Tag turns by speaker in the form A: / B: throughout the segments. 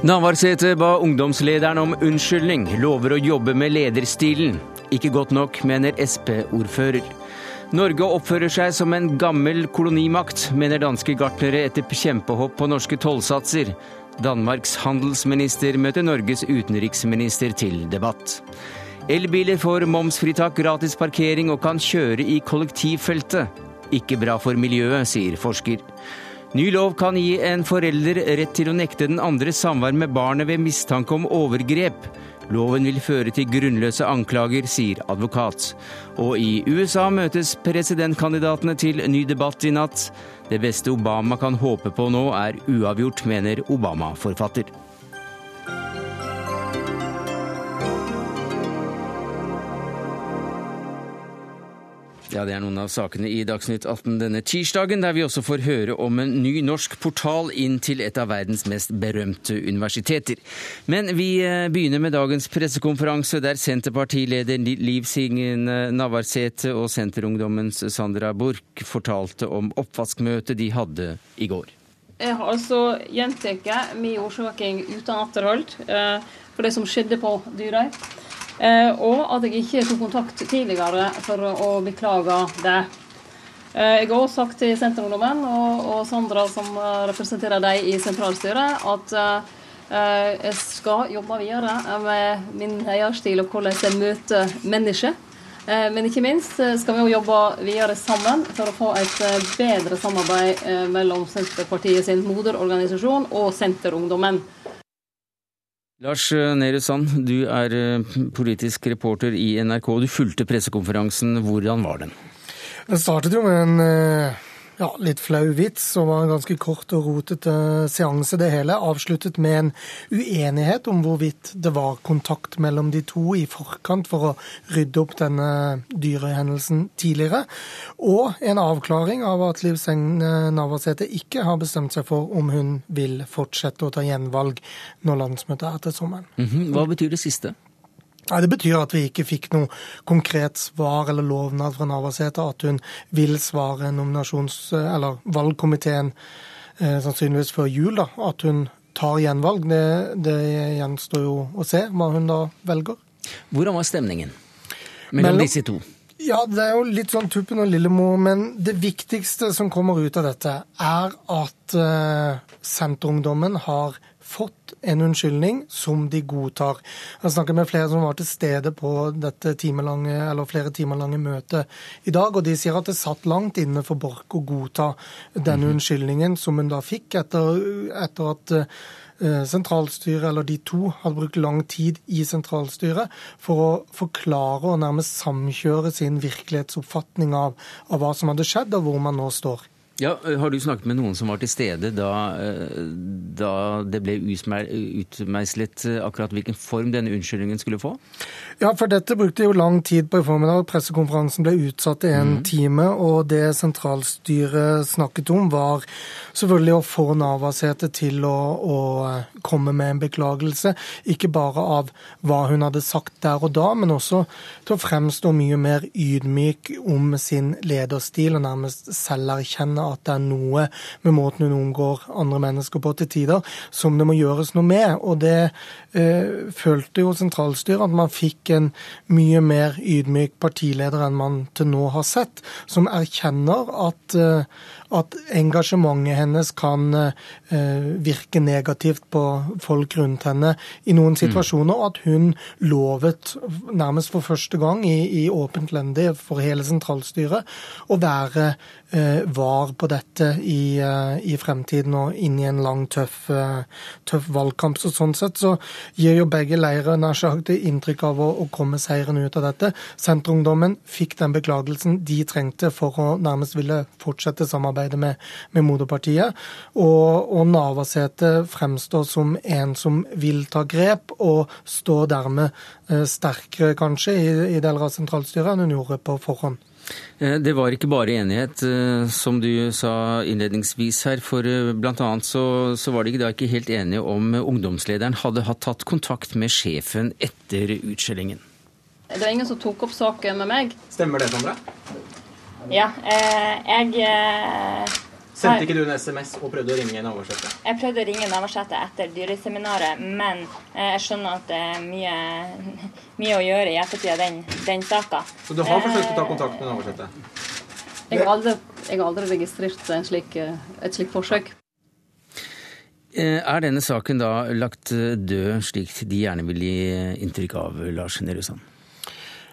A: Navarsete ba ungdomslederen om unnskyldning, lover å jobbe med lederstilen. Ikke godt nok, mener Sp-ordfører. Norge oppfører seg som en gammel kolonimakt, mener danske gartnere etter kjempehopp på norske tollsatser. Danmarks handelsminister møter Norges utenriksminister til debatt. Elbiler får momsfritak, gratis parkering og kan kjøre i kollektivfeltet. Ikke bra for miljøet, sier forsker. Ny lov kan gi en forelder rett til å nekte den andre samvær med barnet ved mistanke om overgrep. Loven vil føre til grunnløse anklager, sier advokat. Og i USA møtes presidentkandidatene til ny debatt i natt. Det beste Obama kan håpe på nå, er uavgjort, mener Obama-forfatter. Ja, Det er noen av sakene i Dagsnytt 18 denne tirsdagen, der vi også får høre om en ny norsk portal inn til et av verdens mest berømte universiteter. Men vi eh, begynner med dagens pressekonferanse, der Senterpartileder Liv Signe Navarsete og Senterungdommens Sandra Borch fortalte om oppvaskmøtet de hadde i går.
B: Jeg har altså gjentatt min årsaking uten atterhold eh, for det som skjedde på Dyrøy. Eh, og at jeg ikke tok kontakt tidligere for å beklage det. Eh, jeg har også sagt til Senterungdommen og, og Sandra, som eh, representerer dem i sentralstyret, at jeg skal jobbe videre med min eierstil og hvordan jeg møter mennesker. Men ikke minst skal vi jobbe videre sammen for å få et bedre samarbeid mellom Senterpartiet sin moderorganisasjon og Senterungdommen.
A: Lars Nehru Sand, du er eh, politisk reporter i NRK. Du fulgte pressekonferansen. Hvordan var den?
C: Den startet jo med en eh, ja, litt flau vits, som var en ganske kort og rotete seanse, det hele. Avsluttet med en uenighet om hvorvidt det var kontakt mellom de to i forkant for å rydde opp denne dyrehendelsen tidligere. Og en avklaring av at Liv Seng Navarsete ikke har bestemt seg for om hun vil fortsette å ta gjenvalg når landsmøtet er til sommeren.
A: Mm -hmm. Hva betyr det siste?
C: Nei, Det betyr at vi ikke fikk noe konkret svar eller lovnad fra Navarsete at hun vil svare nominasjons- eller valgkomiteen eh, sannsynligvis før jul, da, at hun tar gjenvalg. Det, det gjenstår jo å se hva hun da velger.
A: Hvordan var stemningen mellom, mellom disse to?
C: Ja, det er jo litt sånn Tuppen og Lillemor, men det viktigste som kommer ut av dette, er at eh, Senterungdommen har fått en unnskyldning som de godtar. Jeg snakket med flere som var til stede på dette timelange, eller flere timer lange møtet i dag, og de sier at det satt langt inne for Borch å godta denne mhm. unnskyldningen som hun da fikk etter, etter at eh, sentralstyret, eller de to, hadde brukt lang tid i sentralstyret for å forklare og nærmest samkjøre sin virkelighetsoppfatning av, av hva som hadde skjedd, og hvor man nå står.
A: Ja, Har du snakket med noen som var til stede da, eh, da det ble utmeislet eh, akkurat hvilken form denne unnskyldningen skulle få?
C: Ja, for dette brukte jo lang tid på i formiddag. Pressekonferansen ble utsatt i en mm. time. Og det sentralstyret snakket om, var selvfølgelig å få Navarsete til å, å, komme med en beklagelse. Ikke bare av hva hun hadde sagt der og da, men også til å fremstå mye mer ydmyk om sin lederstil, og nærmest selv erkjenne at det er noe med måten hun omgår andre mennesker på til tider, som det må gjøres noe med. Og det eh, følte jo sentralstyret, at man fikk en mye mer ydmyk partileder enn man til nå har sett, som erkjenner at eh, at engasjementet hennes kan eh, virke negativt på folk rundt henne i noen mm. situasjoner, og at hun lovet nærmest for første gang i, i åpent lendig for hele sentralstyret å være var på dette i, eh, i, fremtiden og inn i en lang, tøff, tøff, valgkamp. Så sånn sett så gir jo begge leirer nær inntrykk av å, å komme seirende ut av dette. Senterungdommen fikk den beklagelsen de trengte for å nærmest ville fortsette samarbeidet med, med moderpartiet. Og, og Navarsete fremstår som en som vil ta grep, og står dermed eh, sterkere kanskje i, i deler av sentralstyret enn hun gjorde på forhånd.
A: Eh, det var ikke bare enighet, eh, som du sa innledningsvis her. For bl.a. Så, så var de da ikke helt enige om ungdomslederen hadde hatt tatt kontakt med sjefen etter utskjellingen.
B: Det var ingen som tok opp saken med meg.
D: Stemmer det, Sandra?
B: Ja. Eh, jeg eh,
A: Sendte ikke du en SMS og prøvde å ringe Navarsete?
D: Jeg prøvde å ringe Navarsete etter dyreseminaret, men eh, jeg skjønner at det er mye, mye å gjøre i ettertid av den, den saka.
A: Så du har forsøkt å ta kontakt med Navarsete?
B: Jeg har aldri, jeg har aldri registrert slik, et slikt forsøk.
A: Er denne saken da lagt død, slik de gjerne vil gi inntrykk av, Lars Nehru Sand?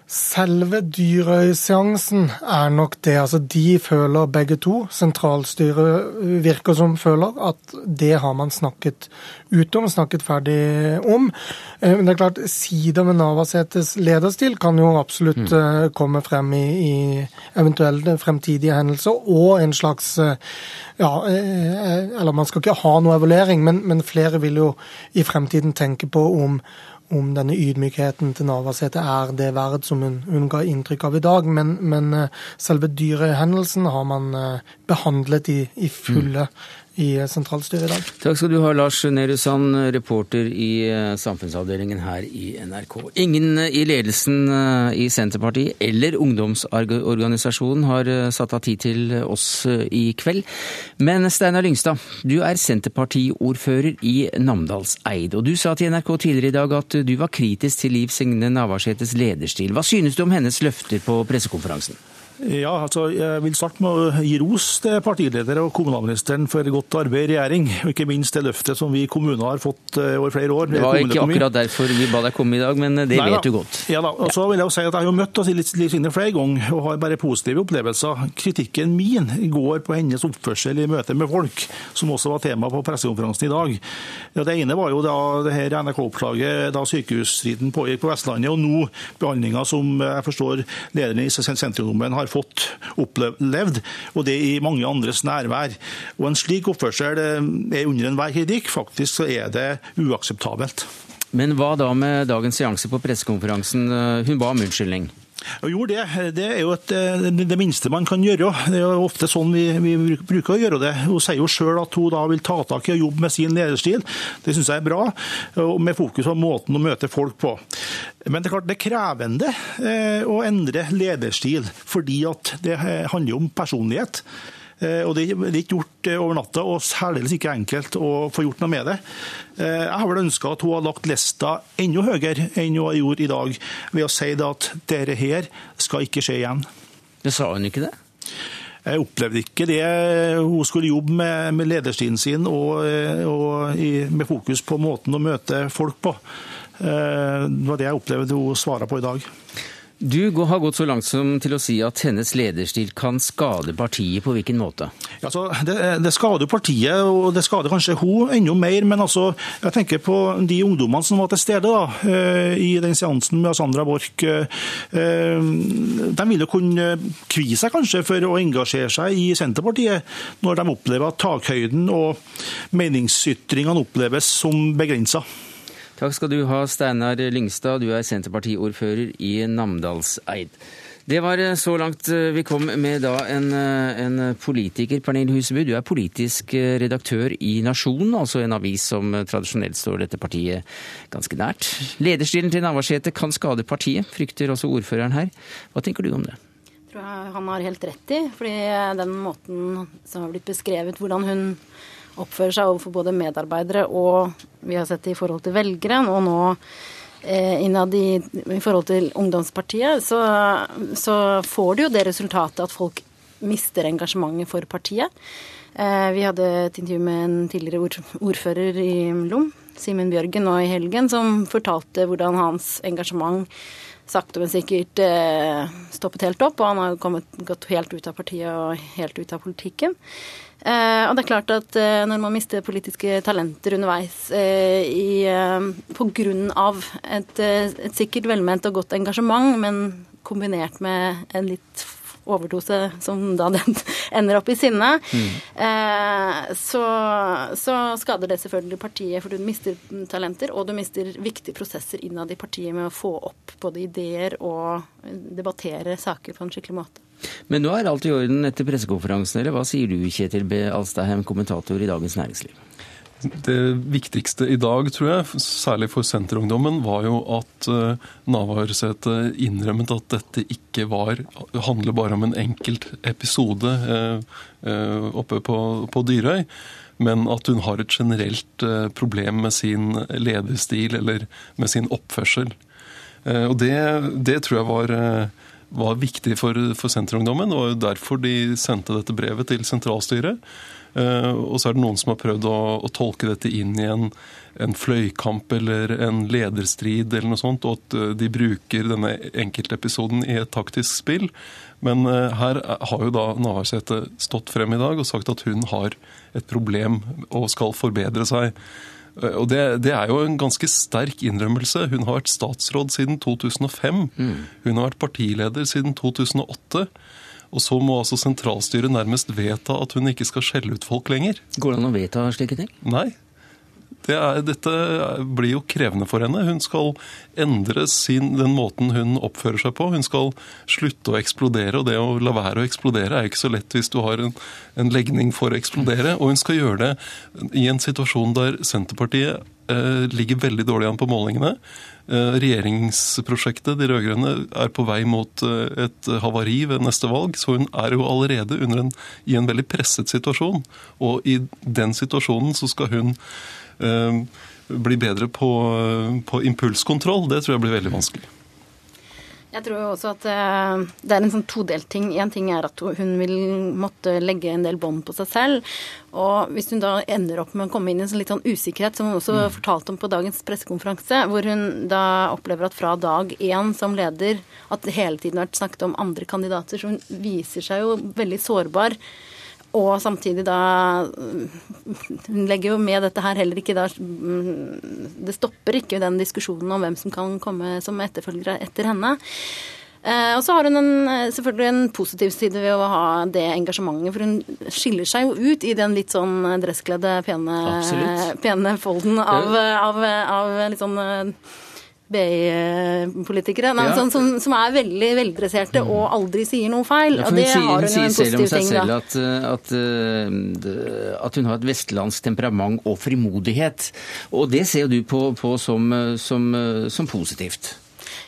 C: Selve Dyrøy-seansen er nok det. Altså, de føler begge to, sentralstyret virker som føler, at det har man snakket ut om, snakket ferdig om. Eh, men det er klart, sider ved Navarsetes lederstil kan jo absolutt mm. Eh, komme frem i, i eventuelle fremtidige hendelser, og en slags eh, ja, eller man skal ikke ha noe evaluering, men, men flere vil jo i fremtiden tenke på om om denne ydmykheten til Navarsete er det verd som hun, hun ga inntrykk av i dag. Men, men selve dyrehendelsen har man behandlet i, i fulle mm i sentralstyret i dag.
A: Takk skal du ha, Lars Nehru Sand, reporter i eh, samfunnsavdelingen her i NRK. Ingen i ledelsen eh, i Senterpartiet eller ungdomsorganisasjonen har eh, satt av tid til oss i kveld. Men Steinar Lyngstad, du er Senterpartiordfører i Namdalseid. Og du sa til NRK tidligere i dag at du var kritisk til Liv Signe Navarsetes lederstil. Hva synes du om hennes løfter på pressekonferansen?
E: Ja, altså, Jeg vil starte med å gi ros til partileder og kommunalministeren for godt arbeid i regjering. Og ikke minst det løftet som vi i kommunen har fått eh, over flere år.
A: Det var ikke akkurat derfor vi ba deg komme i dag, men det Nei, vet du godt.
E: Ja da, og så vil Jeg jo si at jeg har jo møtt Liv Signe flere ganger og har bare positive opplevelser. Kritikken min går på hennes oppførsel i møte med folk, som også var tema på pressekonferansen i dag. Ja, det ene var jo da det her NRK-oppslaget da sykehusstriden pågikk på Vestlandet, og nå behandlinga som jeg forstår lederen i sentrumdommen har fått opplevd, og det i mange andres nærvær. Og En slik oppførsel eh, er under enhver kritikk. Faktisk så er det uakseptabelt.
A: Men hva da med dagens seanse på pressekonferansen? Hun ba om unnskyldning.
E: Jo, det, det, er jo et, eh, det minste man kan gjøre. Det er jo ofte sånn vi, vi bruker å gjøre det. Hun sier jo sjøl at hun da vil ta tak i og jobbe med sin lederstil. Det syns jeg er bra, med fokus på måten å møte folk på. Men det er klart det er krevende eh, å endre lederstil, fordi at det handler om personlighet. Eh, og Det er ikke gjort eh, over natta, og særdeles ikke enkelt å få gjort noe med det. Eh, jeg har vel ønska at hun har lagt lista enda høyere enn hun har gjort i dag, ved å si at dette her skal ikke skje igjen.
A: Det sa hun ikke det?
E: Jeg opplevde ikke det. Hun skulle jobbe med, med lederstilen sin og, og i, med fokus på måten å møte folk på. Det var det jeg opplevde hun svarte på i dag.
A: Du har gått så langt som til å si at hennes lederstil kan skade partiet. På hvilken måte?
E: Altså, det, det, skader partiet, og det skader kanskje hun enda mer. Men altså, jeg tenker på de ungdommene som var til stede da, eh, i den seansen med Sandra Borch. Eh, de ville kunne kvie seg kanskje for å engasjere seg i Senterpartiet, når de opplever at takhøyden og meningsytringene oppleves som begrensa.
A: Takk skal du ha, Steinar Lyngstad. Du er Senterpartiordfører i Namdalseid. Det var eh, så langt eh, vi kom med da en, eh, en politiker, Pernille Huseby. Du er politisk redaktør i Nasjonen, altså en avis som tradisjonelt står dette partiet ganske nært. Lederstilen til Navarsete kan skade partiet, frykter også ordføreren her. Hva tenker du om det?
F: Jeg tror han har helt rett i, fordi den måten som har blitt beskrevet, hvordan hun oppfører seg overfor både medarbeidere og vi har sett det i forhold til velgere, og nå eh, innad i, i, forhold til ungdomspartiet, så, så, får det jo det resultatet at folk mister engasjementet for partiet. Eh, vi hadde et intervju med en tidligere ordfører i Lom, Simen Bjørgen, nå i helgen, som fortalte hvordan hans engasjement sakte, men sikkert eh, stoppet helt opp. Og han har kommet, gått helt ut av partiet og helt ut av politikken. Eh, og det er klart at eh, når man mister politiske talenter underveis eh, i, eh, av et, eh, et sikkert velment og godt engasjement, men kombinert med en litt overdose som da den ender opp i sinne, mm. eh, så, så, skader det selvfølgelig partiet, for du mister talenter, og du mister viktige prosesser innad i partiet med å få opp både ideer og debattere saker på en skikkelig måte.
A: Men nå er alt i orden etter pressekonferansen, eller hva sier du Kjetil B. Alstaheim, kommentator i Dagens Næringsliv?
G: Det viktigste i dag, tror jeg, særlig for Senterungdommen, var jo at uh, Navarsete innrømmet at dette ikke var, handler bare om en enkelt episode uh, uh, oppe på, på, Dyrøy, men at hun har et generelt problem med sin lederstil eller med sin oppførsel. og det, det, tror jeg var, var viktig for, for Senterungdommen, og derfor de sendte dette brevet til sentralstyret. Eh, og så er det noen som har prøvd å, å tolke dette inn i en, en, fløykamp eller en lederstrid eller noe sånt, og at eh, de bruker denne enkeltepisoden i et taktisk spill. Men uh, her har jo da Navarsete stått frem i dag og sagt at hun har et problem og skal forbedre seg. Og det, det, er jo en ganske sterk innrømmelse. Hun har vært statsråd siden 2005. Mm. Hun har vært partileder siden 2008. Og så må altså sentralstyret nærmest vedta at hun ikke skal skjelle ut folk lenger.
A: Går det an å vedta slike ting?
G: Nei. Det er, dette blir jo krevende for henne. Hun skal endre sin, den måten hun oppfører seg på. Hun skal slutte å eksplodere, og det å la være å eksplodere er ikke så lett hvis du har en, en legning for å eksplodere. Og hun skal gjøre det i en situasjon der Senterpartiet ligger veldig dårlig an på målingene. Eh, regjeringsprosjektet, de rød-grønne, er på vei mot eh, et havari ved neste valg. Så hun er jo allerede en, i en veldig presset situasjon. Og i den situasjonen så skal hun eh, bli bedre på, på impulskontroll. Det tror jeg blir veldig vanskelig.
F: Jeg tror også at eh, det er en sånn todelt ting. Én ting er at hun vil måtte legge en del bånd på seg selv. Og hvis hun da ender opp med å komme inn i en sånn litt sånn usikkerhet, som hun også mm. fortalte om på dagens pressekonferanse, hvor hun da opplever at fra dag én som leder at det hele tiden har vært snakket om andre kandidater, så hun viser seg jo veldig sårbar. Og samtidig da Hun legger jo med dette her heller ikke da Det stopper ikke den diskusjonen om hvem som kan komme som etterfølgere etter henne. Eh, og så har hun en, selvfølgelig en positiv side ved å ha det engasjementet, for hun skiller seg jo ut i den litt sånn dresskledde, pene, pene folden av, av, av litt sånn BI-politikere ja. sånn, som, som, er veldig veldresserte og aldri sier noe feil. Ja,
A: og det sier, har hun ting. Hun sier selv om seg selv at, eh, at, eh, at, hun har et vestlandsk temperament og frimodighet. Og det ser jo du på, på som, som, som positivt.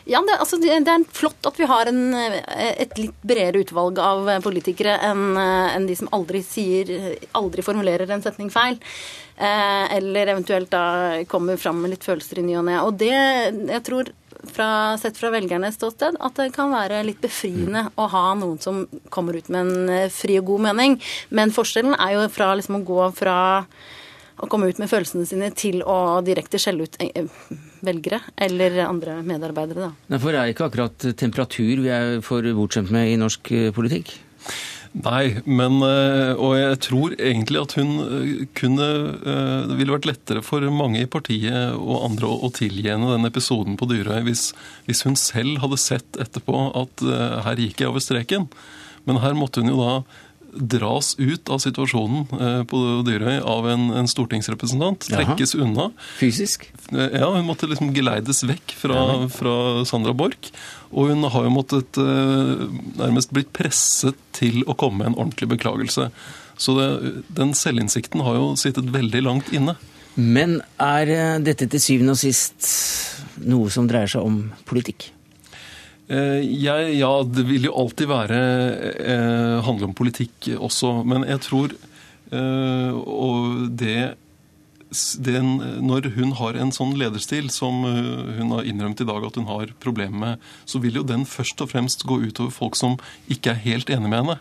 F: Ja, det, altså, det, er flott at vi har en, et litt bredere utvalg av politikere enn en de som aldri sier, aldri formulerer en setning feil. Eh, eller eventuelt da kommer fram med litt følelser i ny og ne. Og det, jeg tror fra, sett fra velgernes ståsted, at det kan være litt befriende mm. å ha noen som kommer ut med en eh, fri og god mening. Men forskjellen er jo fra liksom å gå fra å komme ut med følelsene sine til å direkte skjelle ut eh, velgere eller andre medarbeidere. Da.
A: For det er ikke akkurat temperatur vi er for bortskjemt med i norsk politikk?
G: Nei, men eh, Og jeg tror egentlig at hun eh, kunne eh, Det ville vært lettere for mange i partiet og andre å tilgi henne den episoden på Dyrøy hvis, hvis, hun selv hadde sett etterpå at her gikk jeg over streken. Men her måtte hun jo da dras ut av situasjonen eh, på Dyrøy av en, en stortingsrepresentant. Trekkes Jaha. unna.
A: Fysisk?
G: Eh, ja, hun måtte liksom geleides vekk fra, fra Sandra Borch. Og hun har jo måttet eh, nærmest blitt presset til å komme med en ordentlig beklagelse. Så det, den selvinnsikten har jo sittet veldig langt inne.
A: Men er dette til syvende og sist noe som dreier seg om politikk?
G: Eh, jeg, ja, det vil jo alltid være eh, handle om politikk også. Men jeg tror eh, Og det det når hun har en sånn lederstil som hun har innrømt i dag at hun har problemer med, så vil jo den først og fremst gå utover folk som ikke er helt enig med henne.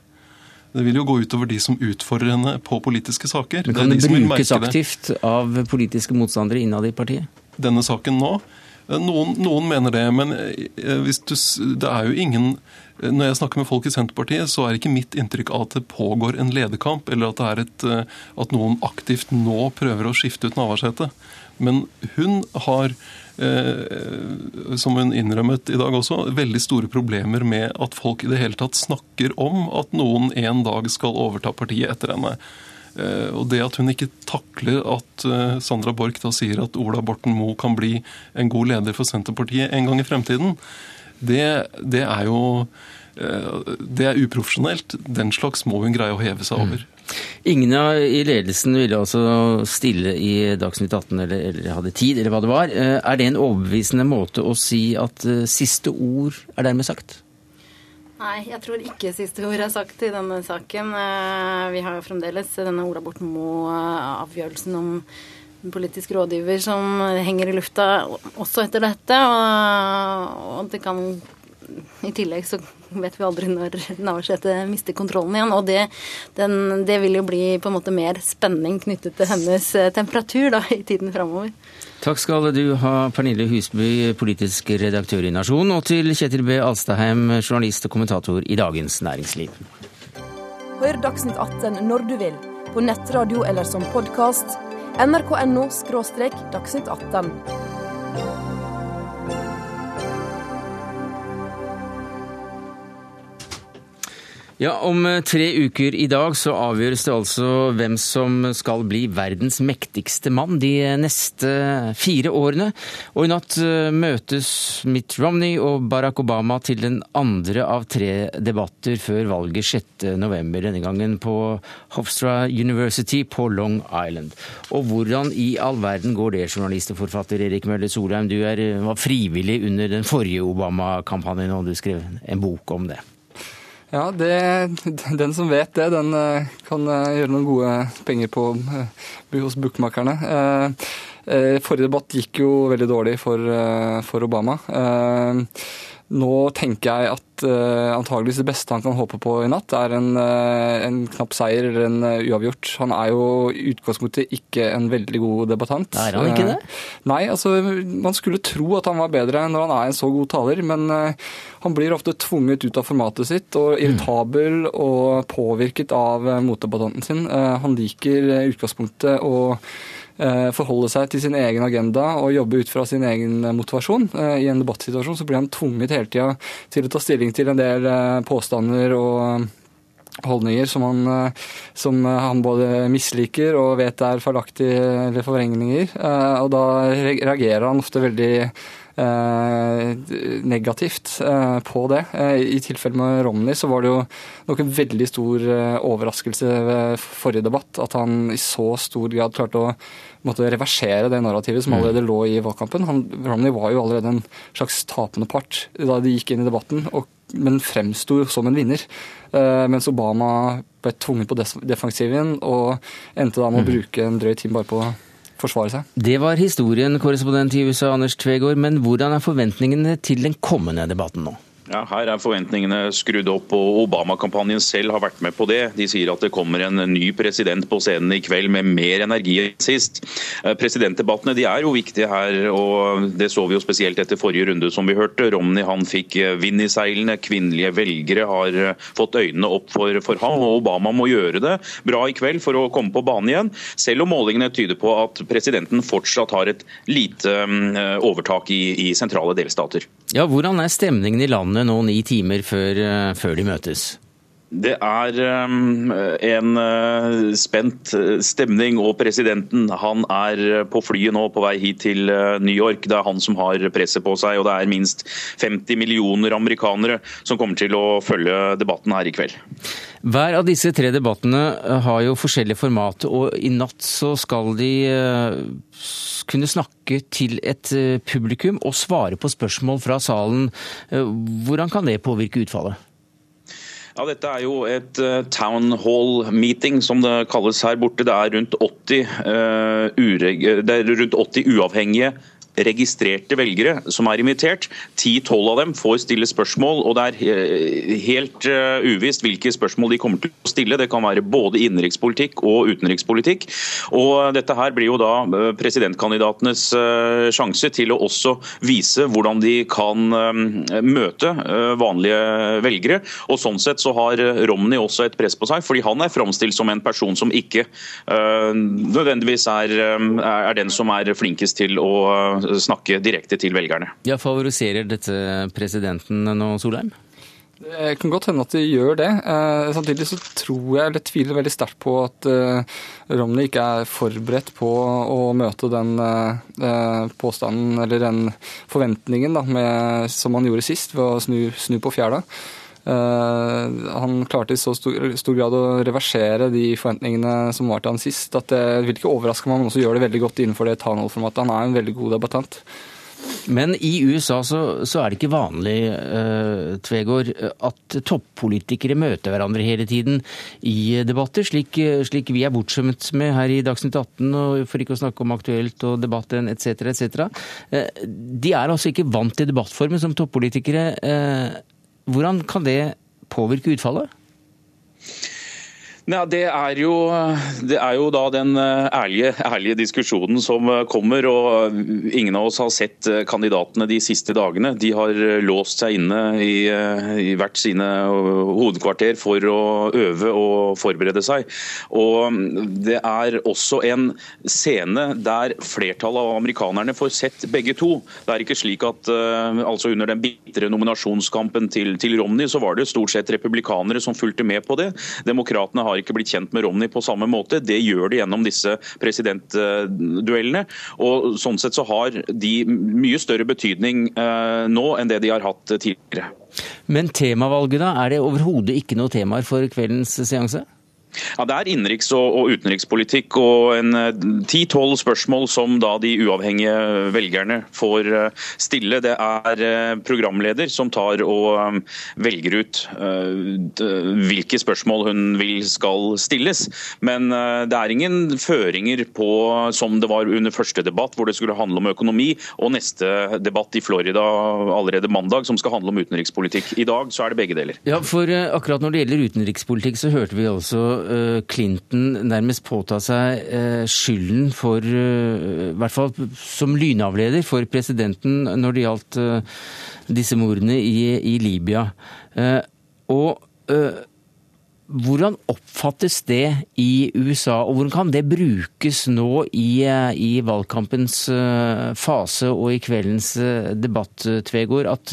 G: Det vil jo gå utover de som utfordrer henne på politiske saker.
A: Men Kan det, det brukes aktivt av politiske motstandere innad i partiet?
G: Denne saken nå? Noen, noen, mener det, men eh, du, det er jo ingen Når jeg snakker med folk i Senterpartiet, så er ikke mitt inntrykk av at det pågår en lederkamp, eller at, et, eh, at noen aktivt nå prøver å skifte ut Navarsete. Men hun har, eh, som hun innrømmet i dag også, veldig store problemer med at folk i det hele tatt snakker om at noen en dag skal overta partiet etter henne. Eh, og det at hun ikke takler at eh, Sandra Borch da sier at Ola Borten Moe kan bli en god leder for Senterpartiet en gang i fremtiden, det, det er jo det er uprofesjonelt. Den slags må hun greie å heve seg over.
A: Ingen i ledelsen ville altså stille i Dagsnytt 18 eller, eller, hadde tid, eller hva det var. Er det en overbevisende måte å si at siste ord er dermed sagt?
F: Nei, jeg tror ikke siste ord er sagt i denne saken. Vi har jo fremdeles denne Ola Borten Moe-avgjørelsen om politisk rådgiver som henger i lufta også etter dette. Og det kan I tillegg så vet vi aldri når Navarsete mister kontrollen igjen. Og det, den, det, vil jo bli på en måte mer spenning knyttet til hennes eh, temperatur da, i tiden framover.
A: Takk skal du ha, Pernille Husby, politisk redaktør i Nasjon, og til Kjetil B. Alstaheim, journalist og kommentator i Dagens Næringsliv.
H: Hør Dagsnytt 18 når du vil, på nettradio eller som podkast nrk.no – dagsnytt 18.
A: Ja, Om eh, tre uker i dag så avgjøres det altså hvem som skal bli verdens mektigste mann de neste fire årene. Og i natt eh, møtes Mitt Romney og Barack Obama til den andre av tre debatter før valget 6.11. Denne gangen på Hofstra University på Long Island. Og hvordan i all verden går det, journalist og forfatter Erik Mølle Solheim? Du er, var frivillig under den forrige Obama-kampanjen, og du skrev en bok om det.
I: Ja, det, den som vet det, den eh, kan eh, gjøre noen gode penger på eh, hos bookmakerne. Forrige debatt gikk jo veldig dårlig for, for Obama. Nå tenker jeg at uh, antageligvis det beste han kan håpe på i natt, er en, uh, en knapp seier eller en uh, uavgjort. Han er jo i utgangspunktet ikke en veldig god debattant.
A: Er han ikke det?
I: nei, altså man skulle tro at han var bedre når han er en så god taler, men han blir ofte tvunget ut av formatet sitt og irritabel mm. og påvirket av motdebattanten sin. han liker i utgangspunktet å forholde seg til sin egen agenda og jobbe ut fra sin egen eh, motivasjon. Eh, I en debattsituasjon så blir han tvunget hele tida til å ta stilling til en del påstander og holdninger som han, som han, både misliker og vet er feilaktige eller forvrengninger. Og da reagerer han ofte veldig Eh, negativt eh, på det. Eh, I tilfellet med Romney så var det jo nok en veldig stor overraskelse ved forrige debatt at han i så stor grad klarte å måtte reversere det narrativet som mm. allerede lå i valgkampen. Han, Romney var jo allerede en slags tapende part da de gikk inn i debatten, og, men fremsto som en vinner. mens Obama ble tvunget på defensiven og endte da med å mm. bruke en drøy time bare på forsvare seg.
A: Det var historien, korrespondent i USA Anders Tvegård. Men hvordan er forventningene til den kommende debatten nå?
J: Ja, Her er forventningene skrudd opp, og Obama-kampanjen selv har vært med på det. De sier at det kommer en ny president på scenen i kveld med mer energi enn sist. Eh, presidentdebattene de er jo viktige her, og det så vi jo spesielt etter forrige runde, som vi hørte. Romney han fikk eh, vind i seilene. Kvinnelige velgere har eh, fått øynene opp for, for ham, og Obama må gjøre det bra i kveld for å komme på banen igjen. Selv om målingene tyder på at presidenten fortsatt har et lite overtak i, i sentrale delstater.
A: Ja, Hvordan er stemningen i landet? Nå ni timer før, eh, før de møtes?
J: Det er um, en uh, spent uh, stemning, og presidenten han er på flyet nå på vei hit til uh, New York. Det er han som har presset på seg, og det er minst 50 millioner amerikanere som kommer til å følge debatten her i kveld.
A: Hver av disse tre debattene har jo forskjellig format, og i natt så skal de kunne snakke til et publikum og svare på spørsmål fra salen. Hvordan kan det påvirke utfallet?
J: Ja, Dette er jo et uh, town hall-meeting, som det kalles her borte. Det er rundt 80, uh, det er rundt 80 uavhengige registrerte velgere som er invitert. Ti-tolv av dem får stille spørsmål, og det er eh, helt uh, uvisst hvilke spørsmål de kommer til å stille. Det kan være både innenrikspolitikk og utenrikspolitikk. Og dette her blir jo da eh, presidentkandidatenes sjanse til å også vise hvordan de kan møte vanlige velgere. Og sånn sett så har Romney også et press på seg, fordi han er framstilt som en person som ikke nødvendigvis er, er den som er flinkest til å snakke direkte til velgerne.
A: Ja, Favoriserer dette presidenten nå, Solheim?
I: Det kan godt hende at de gjør det. Eh, samtidig så tror jeg, eller tviler veldig sterkt på at eh, Romney ikke er forberedt på å møte den eh, påstanden eller den forventningen da, med, som han gjorde sist, ved å snu, snu på fjæra. Han klarte i så stor, grad å reversere de forventningene som var til han sist, at det vil ikke overraske meg han også gjør det veldig godt innenfor det townhall-formatet. Han er en veldig god debattant.
A: Men i USA så, så er det ikke vanlig, uh, Tvegård, at toppolitikere møter hverandre hele tiden i debatter, slik, slik vi er bortskjemmet med her i Dagsnytt 18, og for ikke å snakke om Aktuelt og Debatten etc. etc. Uh, de er altså ikke vant til debattformen som toppolitikere. Uh, hvordan kan det påvirke utfallet?
J: Ja, det, er jo, det er jo da den eh, ærlige, ærlige, diskusjonen som eh, kommer. og Ingen av oss har sett eh, kandidatene de siste dagene. De har låst seg inne i, i hvert sine hovedkvarter for å øve og forberede seg. Og mm, Det er også en scene der flertallet av amerikanerne får sett begge to. Det er ikke slik at altså Under den bitre nominasjonskampen til, til Romney så var det stort sett republikanere som fulgte med på det. Demokratene har ikke blitt kjent med Romney på samme måte. Det gjør de gjennom disse presidentduellene. Og Sånn sett så har de mye større betydning eh, nå enn det de har hatt tidligere.
A: Men temavalget, da? Er det overhodet ikke noe temaer for kveldens seanse?
J: Ja, Det er innenriks- og utenrikspolitikk og en eh, ti-tolv spørsmål som da de uavhengige velgerne får eh, stille. Det er eh, programleder som tar og velger ut hvilke spørsmål hun vil skal stilles. Men det er ingen føringer på, som det var under første debatt, hvor det skulle handle om økonomi, og neste debatt i Florida allerede mandag, som skal handle om utenrikspolitikk. I dag så er det begge deler.
A: Ja, for akkurat når det gjelder utenrikspolitikk, så hørte vi altså Clinton nærmest påta seg eh, skylden for, eh, i hvert fall som lynavleder for presidenten når det gjaldt disse mordene i, i Libya. Og hvordan oppfattes det i USA, og hvordan kan det brukes nå i, i valgkampens fase og i kveldens debatt, Tvegård, at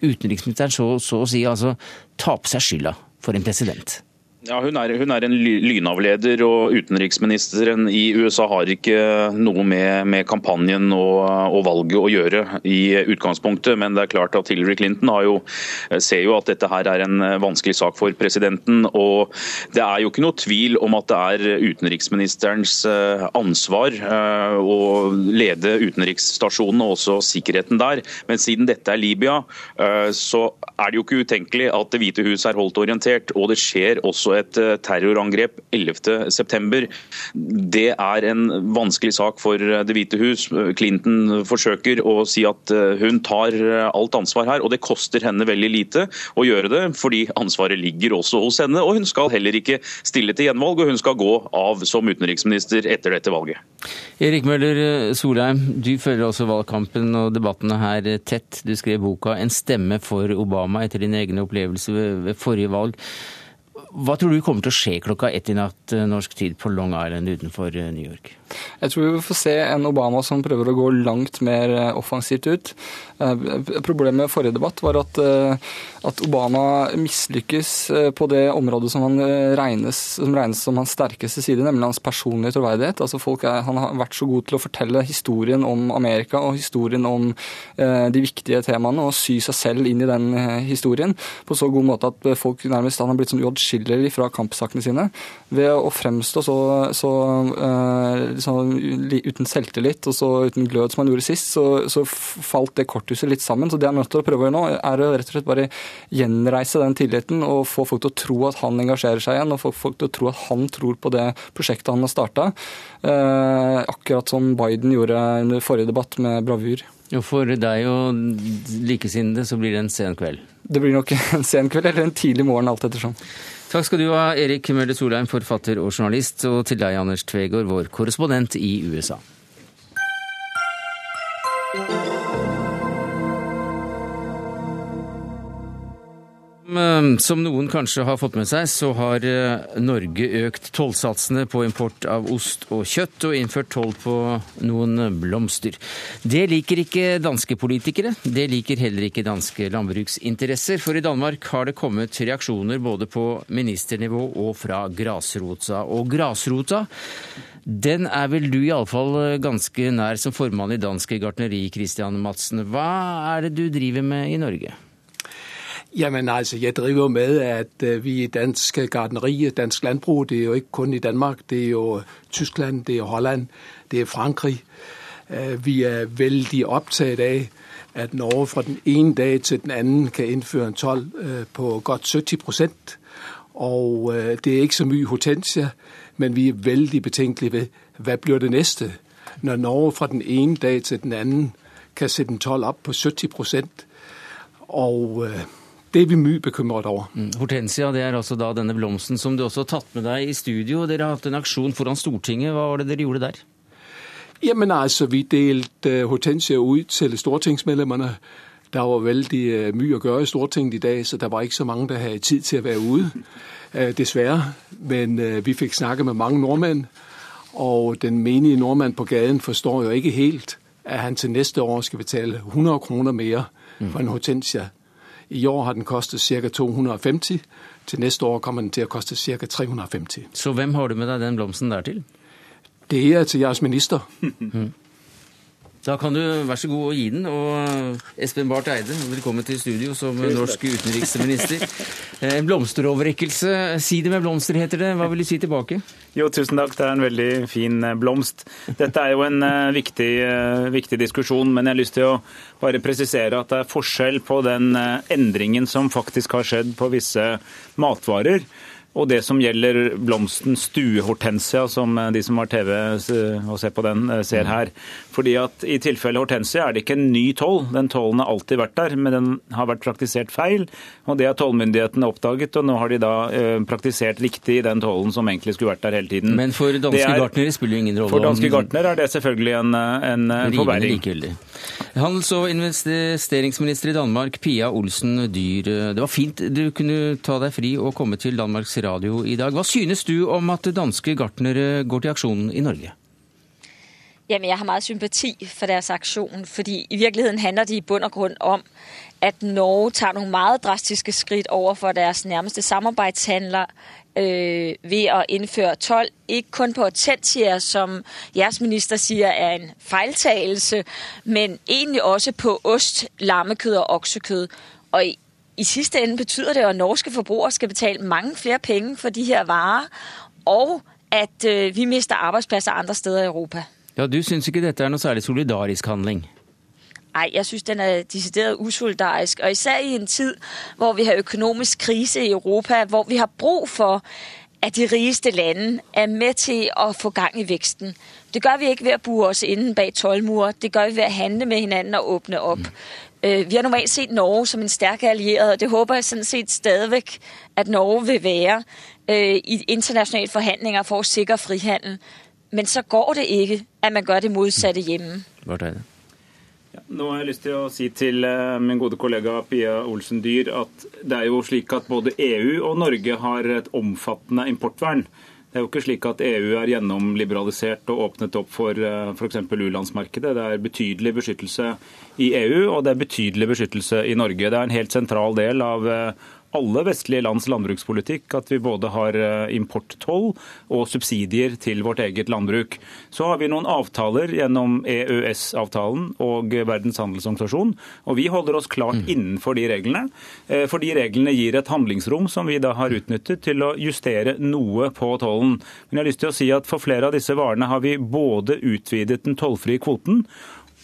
A: utenriksministeren så, så å si altså tar på seg skylda for en president?
J: Ja, hun er, hun er, en lynavleder, og utenriksministeren i USA har ikke noe med, med kampanjen og, og, valget å gjøre i utgangspunktet. Men det er klart at Hillary Clinton jo, ser jo at dette her er en vanskelig sak for presidenten. og Det er jo ikke noe tvil om at det er utenriksministerens eh, ansvar eh, å lede utenriksstasjonen og også sikkerheten der. Men siden dette er Libya, eh, så er det jo ikke utenkelig at Det hvite hus er holdt orientert. og det skjer også et eh, terrorangrep 11.9. Det er en vanskelig sak for eh, Det hvite hus. Clinton forsøker å si at eh, hun tar alt ansvar her, og det koster henne veldig lite å gjøre det, fordi ansvaret ligger også hos henne. Og hun skal heller ikke stille til gjenvalg, og hun skal gå av som utenriksminister etter dette valget.
A: Erik Møller Solheim, du følger også valgkampen og debattene her tett. Du skrev boka 'En stemme for Obama' etter dine egne opplevelser ved forrige valg. Hva tror du kommer til å skje klokka ett i natt eh, norsk tid på Long Island utenfor eh, New York?
I: Jeg tror vi får se en Obama som prøver å gå langt mer eh, offensivt ut. Problemet med forrige debatt var at, at Obama mislykkes på det området som, regnes, som regnes som hans sterkeste side, nemlig hans personlige troverdighet. Altså er, han har vært så god til å fortelle historien om Amerika og historien om de viktige temaene, og sy seg selv inn i den historien på så god måte at folk nærmest han har blitt sånn uatskillelig fra kampsakene sine ved å fremstå så, så uh, liksom, uten selvtillit og så uten glød som han gjorde sist, så, så, falt det korthuset litt sammen. Så det han er nødt til å prøve å gjøre nå, er å rett og slett bare gjenreise den tilliten og få folk til å tro at han engasjerer seg igjen, og få folk til å tro at han tror på det prosjektet han har starta. Eh, akkurat som Biden gjorde under forrige debatt med bravur.
A: Og For deg og likesinnede så blir det en sen kveld?
I: Det blir nok en sen kveld eller en tidlig morgen, alt ettersom.
A: Takk skal du ha, Erik Mølle Solheim, forfatter og journalist, og til deg, Anders Tvegård, vår korrespondent i USA. Som noen kanskje har fått med seg, så har eh, Norge økt tollsatsene på import av ost og kjøtt, og innført toll på noen blomster. Det liker ikke danske politikere. Det liker heller ikke danske landbruksinteresser. For i Danmark har det kommet reaksjoner både på ministernivå og fra grasrota. Og grasrota den er vel du iallfall ganske nær som formann i Danske gartneri, Christian Madsen. Hva er det du driver med i Norge?
K: Jamen altså, jeg driver med, at øh, vi i dansk gardneri, dansk landbrug, det er jo ikke kun i Danmark, det er jo Tyskland, det er Holland, det er Frankrig. Øh, vi er veldig opptatt av at Norge fra den ene dag til den anden kan innføre en 12 øh, på godt 70 procent. Og det er ikke så mye hortensia, men vi er veldig betenkelige ved, hva blir det neste? Når Norge fra den ene dag til den anden kan sætte en toll opp på 70 procent. Og det er vi mye bekymret over.
A: Mm. Hortensia det er altså da denne blomsten som du også har tatt med deg i studio. Dere har hatt en aksjon foran Stortinget. Hva var det dere gjorde der?
K: Jamen altså, Vi delte uh, hortensia ut til stortingsmedlemmene. Der var veldig uh, mye å gjøre i Stortinget i dag, så det var ikke så mange der hadde tid til å være ute. Uh, dessverre. Men vi fikk snakke med mange nordmenn. Og den menige nordmann på gaden forstår jo ikke helt at han til neste år skal betale 100 kroner mer for en hortensia. I år har den kostet ca. 250. Til neste år kommer den til å koste ca. 350.
A: Så hvem har du med deg den blomsten der til?
K: Det er til jeres minister.
A: Da kan du vær så god å gi den. Og Espen Barth Eide, velkommen til studio som norsk utenriksminister. En eh, blomsteroverrekkelse. Si det med blomster, heter det. Hva vil du si tilbake?
L: Jo, tusen takk. Det er en veldig fin eh, blomst. Dette er jo en viktig, viktig, diskusjon, men jeg har lyst til å bare presisere at det er forskjell på den endringen som faktisk har skjedd på visse matvarer og det som gjelder blomsten stuehortensia, som eh, de som har TV og ser på den, eh, ser her. Fordi at I tilfelle hortensia er det ikke en ny toll. Den tollen har alltid vært der, men den har vært praktisert feil. og Det har tollmyndighetene oppdaget, og nå har de da eh, praktisert riktig den tollen som egentlig skulle vært der hele tiden.
A: Men for danske er, gartnere spiller jo ingen rolle?
L: For danske gartnere er det selvfølgelig en, en forverring.
A: likegyldig. Handels- og investeringsminister i Danmark, Pia Olsen Dyr. Det var fint du kunne ta deg fri og komme til Danmarks Radio i dag. Hva synes du om at danske gartnere går til aksjonen i Norge?
M: Jamen, jeg har meget sympati for deres aktion, fordi i virkeligheden handler det i bund og grund om, at Norge tager nogle meget drastiske skridt over for deres nærmeste samarbejdshandler øh, ved at indføre 12, ikke kun på Tentia, som jeres minister siger er en fejltagelse, men egentlig også på ost, lammekød og oksekød. Og i, sidste ende betyder det, at norske forbrugere skal betale mange flere penge for de her varer, og at øh, vi mister arbeidsplasser andre steder i Europa.
A: Ja, Du syns ikke dette er noe særlig solidarisk handling?
M: Nei, jeg synes, den er decideret usolidarisk. Og især i en tid, hvor vi har økonomisk krise i Europa, hvor vi har brug for, at de rigeste lande er med til å få gang i veksten. Det gør vi ikke ved å bo oss innen bag tolvmure. Det gør vi ved å handle med hinanden og åpne op. Mm. Vi har normalt set Norge som en sterk allieret, og det håper jeg sådan set stadigvæk, at Norge vil være øh, i internationale forhandlinger for at sikre frihandel. Men så går det ikke, at man gør det modsatte hjemme.
A: Er?
L: Ja, nå har jeg lyst til å si til eh, min gode kollega Pia Olsen Dyhr at det er jo slik at både EU og Norge har et omfattende importvern. Det er jo ikke slik at EU er gjennomliberalisert og åpnet opp for eh, f.eks. u-landsmarkedet. Det er betydelig beskyttelse i EU, og det er betydelig beskyttelse i Norge. Det er en helt sentral del av eh, alle vestlige lands landbrukspolitikk at vi både har eh, importtoll og subsidier til vårt eget landbruk. Så har vi noen avtaler gjennom EØS-avtalen og Verdens handelsorganisasjon, og vi holder oss klart mm. innenfor de reglene. Eh, for de reglene gir et handlingsrom som vi da har utnyttet til å justere noe på tollen. Men jeg har lyst til å si at for flere av disse varene har vi både utvidet den tollfrie kvoten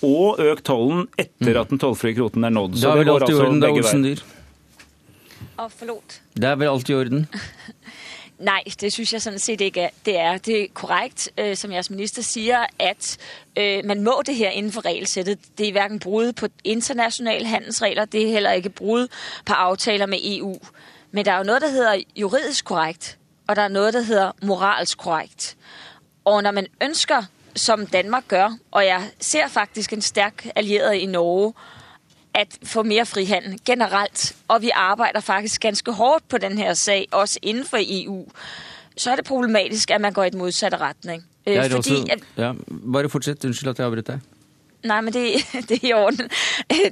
L: og økt tollen etter mm. at den tollfrie kvoten er nådd.
A: Så det går altså begge veier.
M: Og forlot.
A: Det er vel alt i orden?
M: Nei, det synes jeg sådan set ikke. Det er, det er korrekt, øh, som jeres minister sier, at øh, man må det her innenfor regelsettet. Det er hverken brudd på internasjonale handelsregler, det er heller ikke brudd på aftaler med EU. Men det er jo noe der heter juridisk korrekt, og det er noe der heter moralsk korrekt. Og når man ønsker, som Danmark gjør, og jeg ser faktisk en sterk allieret i Norge, at få mere frihandel generelt, og vi arbejder faktisk ganske hårdt på den her sag, også inden for EU, så er det problematisk, at man går i den modsatte retning.
A: Øh, det fordi, også, at, ja, bare fortsæt, undskyld at jeg afbryter dig.
M: Nej, men det, det er i orden.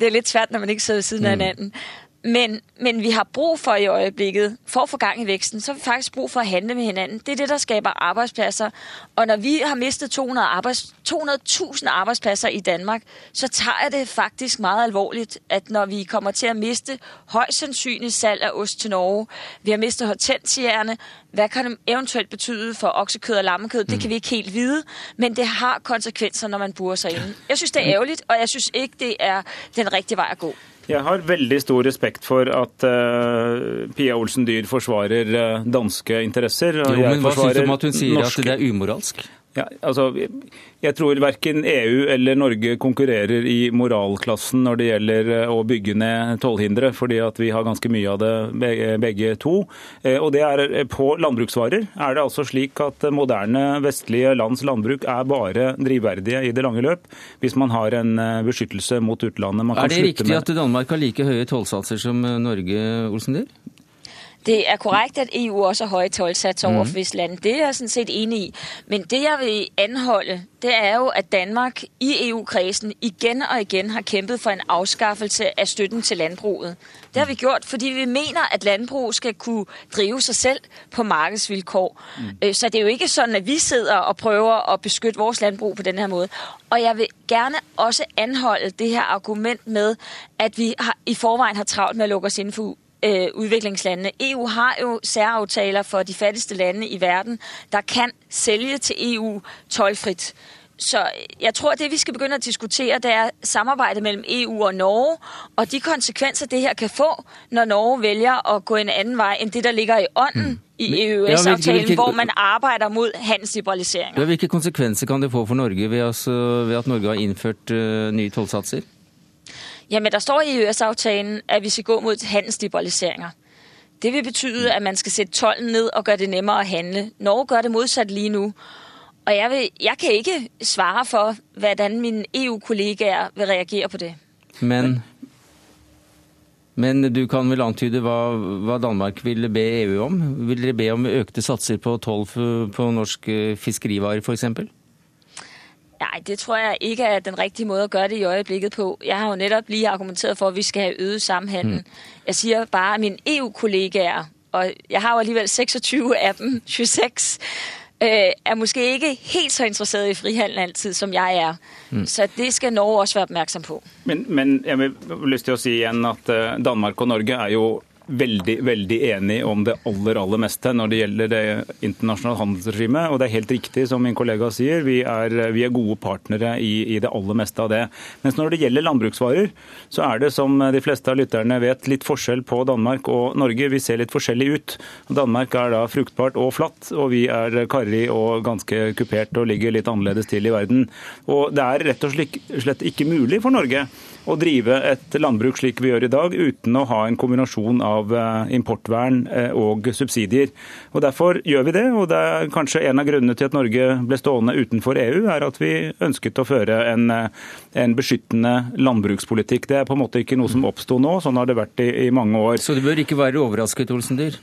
M: Det er lidt svært, når man ikke sidder ved siden mm. af hinanden. Men, men vi har brug for i øjeblikket, for at få gang i væksten, så har vi faktisk brug for at handle med hinanden. Det er det, der skaber arbejdspladser. Og når vi har mistet 200 arbejds, 200.000 arbejdspladser i Danmark, så tager jeg det faktisk meget alvorligt, at når vi kommer til at miste højst sandsynligt salg af ost til Norge, vi har mistet hortensierne, hvad kan det eventuelt betyde for oksekød og lammekød? Det kan vi ikke helt vide, men det har konsekvenser, når man burer sig inde. Jeg synes, det er ærgerligt, og jeg synes ikke, det er den rigtige vej at gå.
L: Jeg har veldig stor respekt for at uh, Pia Olsen Dyhr forsvarer uh, danske interesser.
A: jo, men Hva syns du om at hun sier norske... at det er umoralsk?
L: Ja, altså, jeg tror verken EU eller Norge konkurrerer i moralklassen når det gjelder eh, å bygge ned tollhindre, fordi at vi har ganske mye av det begge to. Eh, og det er eh, På landbruksvarer er det altså slik at moderne vestlige lands landbruk er bare drivverdige i det lange løp hvis man har en beskyttelse mot utlandet.
A: er det riktig med... at Danmark har like høye tollsatser som Norge, Olsen Dyhr?
M: Det er korrekt, at EU også har høje tollsatser over mm. visse land. Det er jeg sådan set enig i. Men det, jeg vil anholde, det er jo, at Danmark i EU-kredsen igjen og igjen har kjempet for en avskaffelse av støtten til landbruget. Det har vi gjort, fordi vi mener, at landbrug skal kunne drive seg selv på markedsvilkår. Mm. Så det er jo ikke sånn at vi sitter og prøver å beskytte vores landbrug på denne her måde. Og jeg vil gerne også anholde det her argument med, at vi i forvejen har travlt med å lukke oss inden for øh, udviklingslandene. EU har jo særaftaler for de fattigste landene i verden, der kan sælge til EU tollfritt. Så jeg tror, det vi skal begynde at diskutere, det er samarbejdet mellem EU og Norge, og de konsekvenser, det her kan få, når Norge vælger at gå en anden vej, end det, der ligger i ånden mm. i EØS-aftalen, hvor man arbejder mod handelsliberalisering.
A: Ja, hvilke konsekvenser kan det få for Norge ved, ved at Norge har innført uh, nye tollsatser?
M: Jamen, der står i EØS-aftalen, at vi skal gå mod handelsliberaliseringer. Det vil betyde, at man skal sætte tollen ned og gøre det nemmere at handle. Norge gør det modsat lige nu. Og jeg, vil, jeg kan ikke svare for, hvordan mine EU-kollegaer vil reagere på det.
A: Men, men du kan vel antyde hva, hva Danmark vil be EU om? Vil dere be om økte satser på toll på norske fiskerivarer f.eks.?
M: Nej, det tror jeg ikke er den rigtige måde å gøre det i øyeblikket på. Jeg har jo nettopp lige argumenteret for, at vi skal ha økt samhandel. Mm. Jeg sier bare, at mine EU-kollegaer, og jeg har jo alligevel 26 av dem, 26, øh, er måske ikke helt så interesseret i frihandel altid, som jeg er. Mm. Så det skal Norge også være oppmerksom på.
L: Men, men jeg vil lyst til å si igjen at øh, Danmark og Norge er jo veldig veldig enig om det aller aller meste når det gjelder det internasjonale handelsregimet. Og det er helt riktig som min kollega sier, vi er, vi er gode partnere i, i, det aller meste av det. Mens når det gjelder landbruksvarer, så er det som de fleste av lytterne vet, litt forskjell på Danmark og Norge. Vi ser litt forskjellig ut. Danmark er da fruktbart og flatt, og vi er karrig og ganske kupert og ligger litt annerledes til i verden. Og det er rett og slett ikke mulig for Norge å drive et landbruk slik vi gjør i dag, uten å ha en kombinasjon av eh, importvern eh, og subsidier. Og Derfor gjør vi det. og det er Kanskje en av grunnene til at Norge ble stående utenfor EU, er at vi ønsket å føre en, eh, en beskyttende landbrukspolitikk. Det er på en måte ikke noe som oppsto nå, sånn har det vært i, i mange år.
A: Så du bør ikke være overrasket, Olsen Dyr?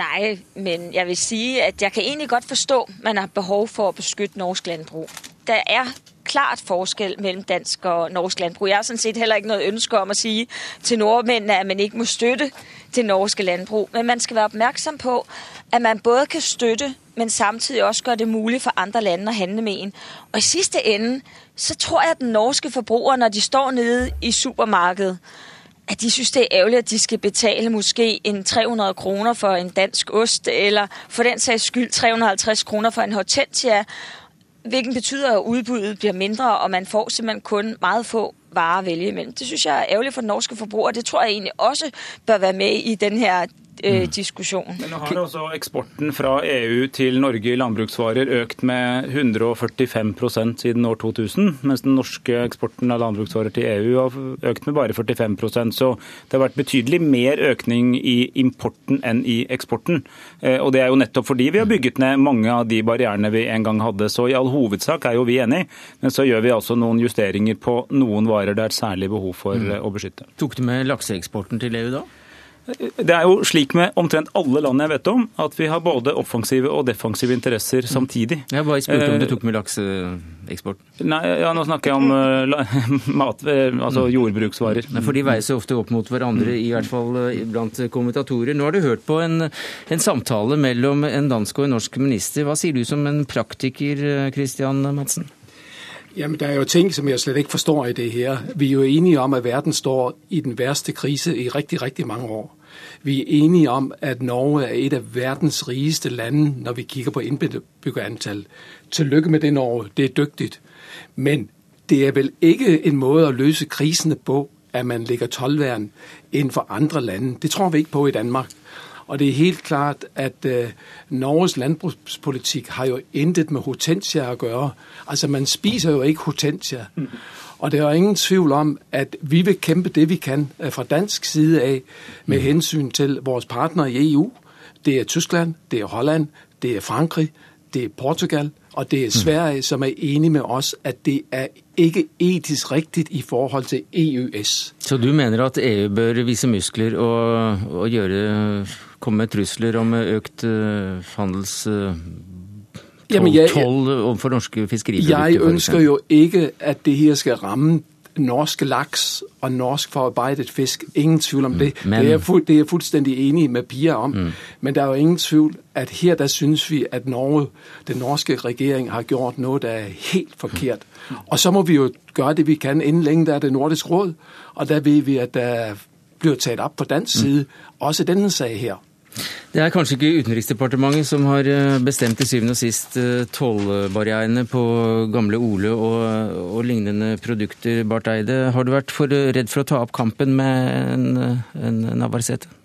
M: Nei, men jeg vil si at jeg kan egentlig godt forstå, at man har behov for å beskytte norsk landbruk. Der er klart forskel mellom dansk og norsk landbrug. Jeg har sådan set heller ikke noe ønske om at sige til nordmennene at man ikke må støtte det norske landbrug. Men man skal være oppmerksom på, at man både kan støtte, men samtidig også gjøre det mulig for andre lande å handle med en. Og i sidste ende, så tror jeg, at den norske forbruker, når de står nede i supermarkedet, at de synes, det er ærgerlig at de skal betale måske en 300 kroner for en dansk ost, eller for den sags skyld 350 kroner for en hortensia, hvilken betyder, at udbuddet bliver mindre, og man får simpelthen kun meget få varer at vælge imellem. Det synes jeg er ærgerligt for den norske forbruger. Det tror jeg egentlig også bør være med i den her. Diskusjon.
L: Men nå har også eksporten fra EU til Norge i landbruksvarer økt med 145% siden år 2000, mens den norske eksporten av landbruksvarer til EU har økt med bare 45% Så det har vært betydelig mer økning i importen enn i eksporten. Eh, og det er jo nettopp fordi vi har bygget ned mange av de barrierene vi en gang hadde. Så i all hovedsak er jo vi enig, men så gjør vi altså noen justeringer på noen varer det er særlig behov for mm. Eh, å beskytte.
A: Tok du med lakseeksporten til EU da?
L: Det er jo slik med omtrent alle land jeg vet om, at vi har både offensive og defensive interesser samtidig.
A: Jeg bare spurte om du
L: Eh,
A: tok med lakseeksport.
L: Nei, ja, nå snakker jeg om eh, mat, eh, altså jordbruksvarer.
A: Nei, For de veier seg ofte opp mot hverandre, i hvert fall blant kommentatorer. Nå har du hørt på en, en samtale mellom en dansk og en norsk minister. Hva sier du som en praktiker, Christian Madsen?
K: Jamen, der er jo ting, som jeg slet ikke forstår i det her. Vi er jo enige om, at verden står i den verste krise i rigtig, rigtig mange år. Vi er enige om, at Norge er et af verdens rigeste lande, når vi kigger på indbyggerantal. Tillykke med det, Norge. Det er dygtigt. Men det er vel ikke en måde at løse krisene på, at man lægger tolvværn inden for andre lande. Det tror vi ikke på i Danmark. Og det er helt klart, at uh, Norges landbrukspolitikk har jo intet med hortensia å gjøre. Altså, man spiser jo ikke hortensia. Og det er ingen tvivl om, at vi vil kjempe det, vi kan øh, fra dansk side av med hensyn til vores partnere i EU. Det er Tyskland, det er Holland, det er Frankrike, det er Portugal, og det er Sverige, som er enige med oss at det er ikke etisk riktig i forhold til EØS.
A: Så du mener at EU bør vise muskler og, og gjøre, komme med trusler om økt eh, handels... eh,
K: Jamen, jeg-
A: toll overfor norske fiskeriprodukter?
K: Jeg ønsker jo ikke, at det her skal ramme norsk laks og norsk forarbeidet fisk. Ingen tvivl om det.
A: men-
K: Det, er jeg det er jeg fullstendig enig med Pia om. Men det er jo ingen tvivl, at her der synes vi, at Norge, den norske regjering har gjort noe der er helt forkert. Og så må vi jo gjøre det, vi kan. innen lenge er det Nordisk Råd, og der vet vi, at det blir tatt opp på dansk side, også denne sag her.
A: Det er kanskje ikke Utenriksdepartementet som har eh, bestemt til syvende og sist eh, tollbarrierene på gamle Ole og, og lignende produkter, Barth Eide. Har du vært for redd for å ta opp kampen med en, en Navarsete?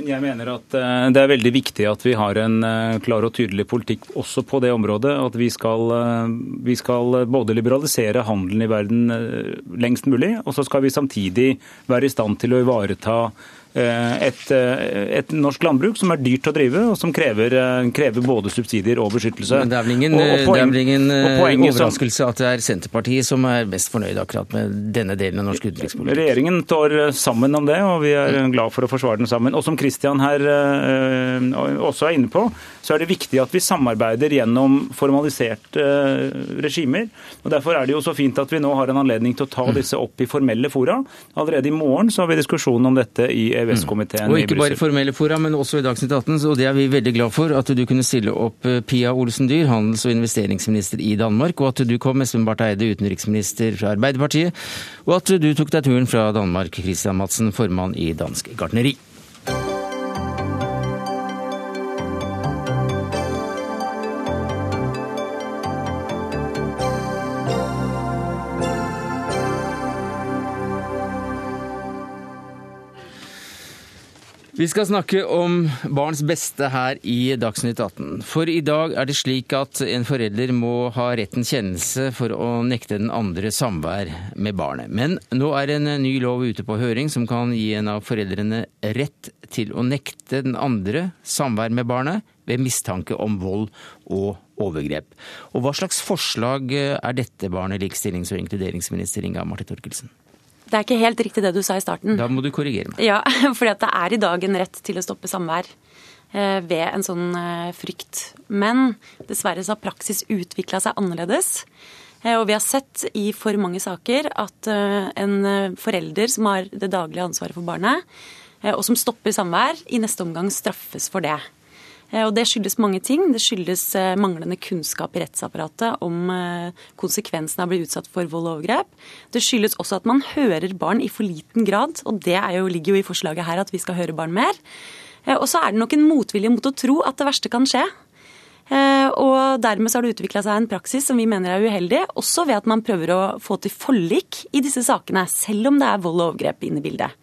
L: Jeg mener at eh, det er veldig viktig at vi har en eh, klar og tydelig politikk også på det området. At vi skal, eh, vi skal både liberalisere handelen i verden eh, lengst mulig, og så skal vi samtidig være i stand til å ivareta eh, et, eh, et norsk landbruk som er dyrt å drive, og som krever, eh, krever både subsidier og beskyttelse.
A: Men det er vel ingen,
L: Og- og
A: det er ingen eh,
L: som-
A: at det er Senterpartiet som er best fornøyd akkurat med denne delen av norsk utenrikspolitikk?
L: Regjeringen står eh, sammen om det, og vi er eh, glad for å forsvare den sammen. Og som Kristian her eh, også er inne på, så er det viktig at vi samarbeider gjennom formaliserte eh, regimer. Og Derfor er det jo så fint at vi nå har en anledning til å ta disse opp i formelle fora. Allerede i morgen så har vi diskusjon om dette i EØS-komiteen
A: Og
L: i
A: ikke bare
L: Brussel.
A: formelle fora, men også i Dagsnytt 18. Og det er vi veldig glad for, at du kunne stille opp eh, Pia Olsen Dyhr, handels- og investeringsminister i Danmark, og at du kom, Espen Barth Eide, utenriksminister fra Arbeiderpartiet, og at du tok deg turen fra Danmark, Christian Madsen, formann i Dansk Gartneri. Vi skal snakke om barns beste her i Dagsnytt 18. For i dag er det slik at en forelder må ha rettens kjennelse for å nekte den andre samvær med barnet. Men nå er en ny lov ute på høring som kan gi en av foreldrene rett til å nekte den andre samvær med barnet ved mistanke om vold og overgrep. Og hva slags forslag er dette, barne-, likestillings- og inkluderingsminister Inga Marte Thorkildsen?
N: Det er ikke helt riktig det du sa i starten.
A: Da må du korrigere meg.
N: Ja, at det er i dag en rett til å stoppe samvær eh, ved en sånn eh, frykt. Men dessverre så har praksis utvikla seg annerledes. Eh, Og vi har sett i for mange saker at en forelder som har det daglige ansvaret for barnet, og som stopper samvær, i neste omgang straffes for det. Eh, Og Det skyldes mange ting. Det skyldes eh, manglende kunnskap i rettsapparatet om eh, konsekvensene av å bli utsatt for vold og overgrep. Det skyldes også at man hører barn i for liten grad, og det jo, ligger jo i forslaget her at vi skal høre barn mer. Og så er det nok en motvilje mot å tro at det verste kan skje. Og dermed har det utvikla seg en praksis som vi mener er uheldig, også ved at man prøver å få til forlik i disse sakene, selv om det er vold og overgrep inne i bildet.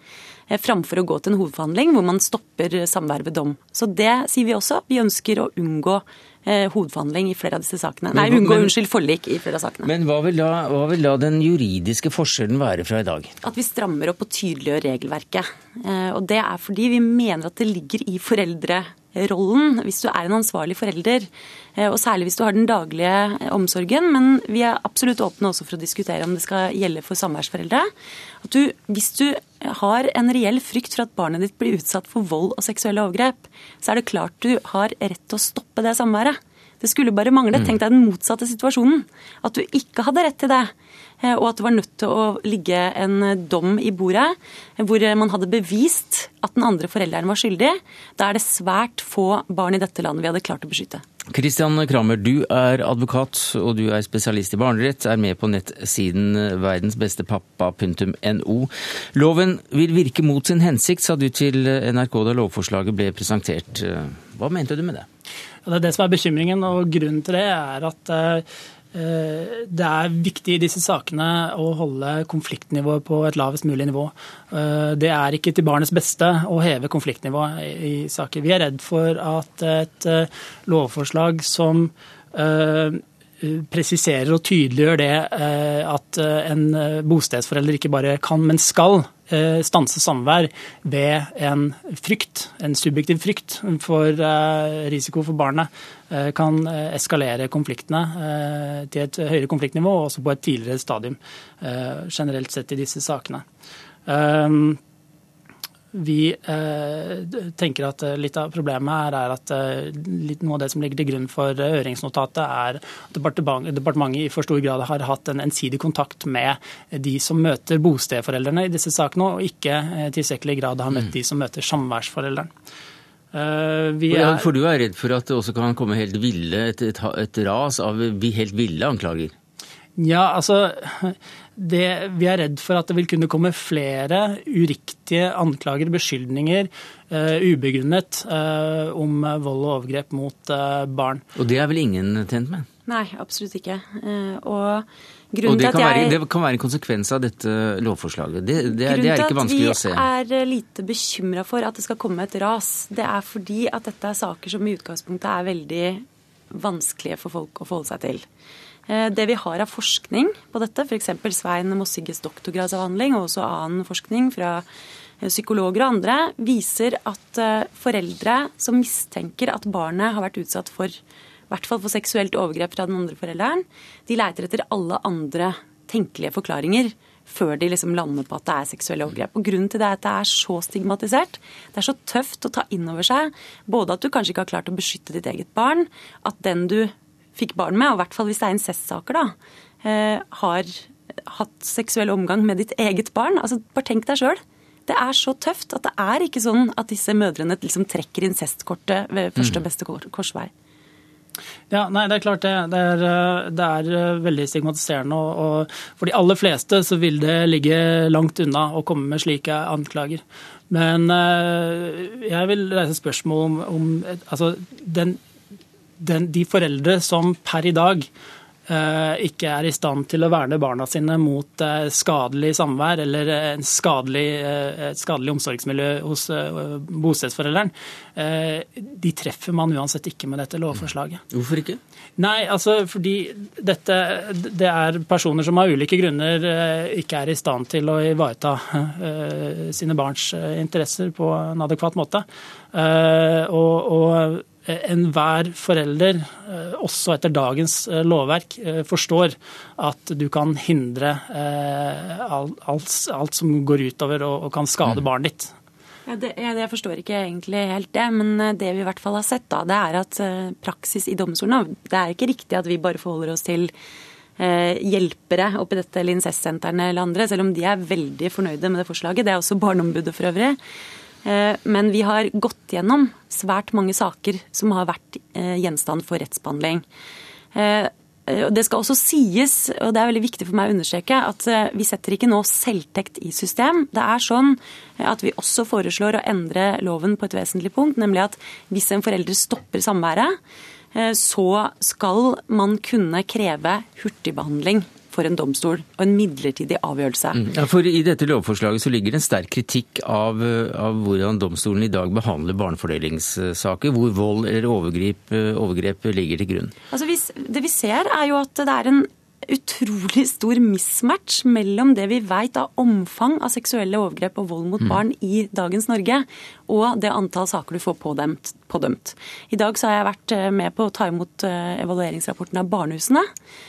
N: Eh, Framfor å gå til en hovedforhandling hvor man stopper samvær ved dom. Så det sier vi også. Vi ønsker å unngå eh, hovedforhandling i flere av disse sakene. Nei, unngå, unnskyld, forlik i flere av sakene.
A: Men hva vil, da, hva vil da den juridiske forskjellen være fra i dag?
N: At vi strammer opp og tydeliggjør regelverket. Eh, Og det er fordi vi mener at det ligger i rollen hvis du er en ansvarlig forelder, og særlig hvis du har den daglige omsorgen. Men vi er absolutt åpne også for å diskutere om det skal gjelde for samværsforeldre. At du, hvis du har en reell frykt for at barnet ditt blir utsatt for vold og seksuelle overgrep, så er det klart du har rett til å stoppe det samværet. Det skulle bare mangle. Tenk deg den motsatte situasjonen. At du ikke hadde rett til det. Eh, og at det var nødt til å ligge en dom i bordet hvor man hadde bevist at den andre forelderen var skyldig. Da er det svært få barn i dette landet vi hadde klart å beskytte.
A: Kristian Kramer, du er advokat og du er spesialist i barnerett. Er med på nettsiden verdensbestepappa.no. Loven vil virke mot sin hensikt, sa du til NRK da lovforslaget ble presentert. Hva mente du med det?
O: Det er det som er bekymringen, og grunnen til det er at Eh, det er viktig i disse sakene å holde konfliktnivået på et lavest mulig nivå. Eh, det er ikke til barnets beste å heve konfliktnivået i saker. Vi er redd for at et eh, lovforslag som presiserer og tydeliggjør det at en bostedsforelder ikke bare kan, men skal Eh, stanse samvær ved en frykt, en subjektiv frykt for eh, risiko for barnet, eh, kan eskalere konfliktene til et høyere konfliktnivå, også på et tidligere stadium, generelt sett i disse sakene. Vi eh, tenker at eh, litt av problemet her er at eh, litt, noe av det som ligger til grunn for høringsnotatet, er at departementet, departementet i for stor grad har hatt en ensidig kontakt med de som møter bostedforeldrene i disse sakene, og ikke i tilstrekkelig grad har møtt mm. de som møter samværsforelderen.
A: Er... For du er redd for at det også kan komme helt ville, et, et, et ras av helt ville anklager?
O: Ja, altså det, Vi er redd for at det vil kunne komme flere uriktige anklager, beskyldninger, uh, ubegrunnet, uh, om vold og overgrep mot uh, barn.
A: Og det er vel ingen tjent med?
N: Nei, absolutt ikke. og
A: og det kan, jeg, være, det kan, være, en konsekvens av dette lovforslaget. Det, det, er, det er, ikke vanskelig å se.
N: Grunnen til at vi er lite bekymra for at det skal komme et ras, det er fordi at dette er saker som i utgangspunktet er veldig vanskelige for folk å forholde seg til. Eh, det vi har av forskning på dette, f.eks. Svein Mossiges doktorgradsavhandling og også annen forskning fra eh, psykologer og andre, viser at eh, foreldre som mistenker at barnet har vært utsatt for i hvert fall for seksuelt overgrep fra den andre forelderen, de leiter etter alle andre tenkelige forklaringer før de liksom lander på at det er seksuelle overgrep. Og Grunnen til det er at det er så stigmatisert. Det er så tøft å ta inn over seg både at du kanskje ikke har klart å beskytte ditt eget barn, at den du fikk barn med, og i hvert fall hvis det er incestsaker, da, eh, har hatt seksuell omgang med ditt eget barn. Altså, bare tenk deg sjøl. Det er så tøft at det er ikke sånn at disse mødrene liksom trekker incestkortet ved første og mm. beste korsvei.
O: Ja, nei, Det er klart det. Det er, eh, det er eh, veldig stigmatiserende. Og, og, for de aller fleste så vil det ligge langt unna å komme med slike anklager. Men jeg vil reise spørsmål om, om altså, den den, de foreldre som per i dag eh, ikke er i stand til å verne barna sine mot eh, skadelig samvær eller en skadelig, eh, et skadelig omsorgsmiljø hos bostedsforelderen, de treffer man uansett ikke med dette lovforslaget.
A: Hvorfor ikke?
O: Nei, altså fordi dette det er personer som av ulike grunner ikke er i stand til å ivareta sine barns interesser på en adekvat måte. Og, og enhver forelder, eh, også etter dagens eh, lovverk, eh, forstår at du kan hindre alt, alt som går utover og, kan skade mm. barnet ditt.
N: Ja, det, jeg forstår ikke egentlig helt det, men det vi i hvert fall har sett, da, det er at praksis i domstolene Det er ikke riktig at vi bare forholder oss til hjelpere oppi dette eller incestsentrene eller andre, selv om de er veldig fornøyde med det forslaget. Det er også Barneombudet for øvrig. Eh, men vi har gått gjennom svært mange saker som har vært eh, gjenstand for rettsbehandling. Eh, det skal også sies, og det er veldig viktig for meg å understreke, at vi setter ikke nå selvtekt i system. Det er sånn at vi også foreslår å endre loven på et vesentlig punkt, nemlig at hvis en forelder stopper samværet, så skal man kunne kreve hurtigbehandling for en domstol, og en midlertidig avgjørelse.
A: Mm. Ja, for I dette lovforslaget så ligger det en sterk kritikk av, av hvordan domstolen i dag behandler barnefordelingssaker, hvor vold eller overgrep, overgrep ligger til grunn.
N: Altså, hvis, det vi ser er jo at det er en utrolig stor mismatch mellom det vi vet av omfang av seksuelle overgrep og vold mot mm. barn i dagens Norge, og det antall saker du får pådømt. pådømt. I dag så har jeg vært eh, med på å ta imot eh, evalueringsrapporten av barnehusene,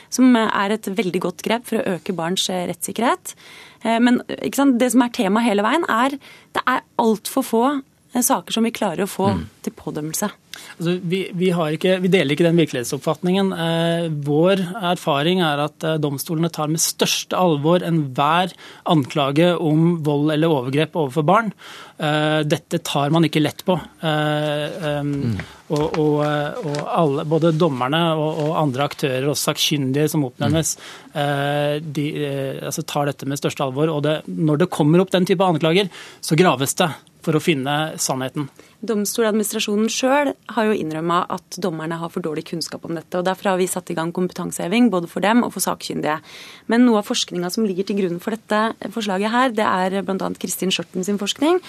N: som er et veldig godt grep for å øke barns eh, rettssikkerhet. Men det som er tema hele veien, er det er altfor få saker som vi klarer å få mm. til pådømmelse.
O: Altså, vi, vi, ikke, vi, deler ikke den virkelighetsoppfatningen. Eh, vår erfaring er at eh, domstolene tar med største alvor enhver anklage om vold eller overgrep overfor barn. Eh, dette tar man ikke lett på. Eh, mm. Og, og, og alle, både dommerne og, og, andre aktører og sakkyndige som oppnevnes, mm. de altså, tar dette med største alvor. Og det, når det kommer opp den type anklager, så graves det for å finne sannheten.
N: Domstoladministrasjonen sjøl har jo innrømma at dommerne har for dårlig kunnskap om dette. og Derfor har vi satt i gang kompetanseheving både for dem og for sakkyndige. Men noe av forskninga som ligger til grunn for dette forslaget her, det er bl.a. Kristin Skjørten sin forskning.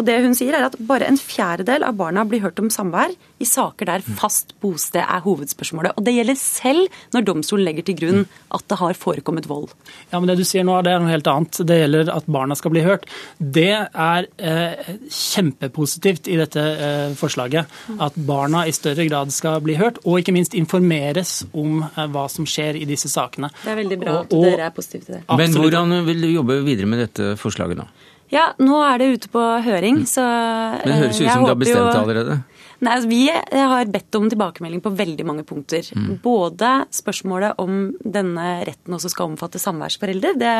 N: Og det hun sier er at bare en fjerdedel av barna blir hørt om samvær i saker der fast bosted er hovedspørsmålet. Og det gjelder selv når domstolen legger til grunn at det har forekommet vold.
O: Ja, men Det du sier nå, det er noe helt annet. Det gjelder at barna skal bli hørt. Det er eh, kjempepositivt i dette eh, forslaget. At barna i større grad skal bli hørt, og ikke minst informeres om eh, hva som skjer i disse sakene.
N: Det er veldig bra at og, dere er positive til det.
A: Men hvordan vil du jobbe videre med dette forslaget nå?
N: Ja, nå er det ute på høring, så
A: Men Det høres ut som du har bestemt det allerede?
N: Nei, altså, Vi har bedt om tilbakemelding på veldig mange punkter. Mm. Både spørsmålet om denne retten også skal omfatte samværsforeldre. Det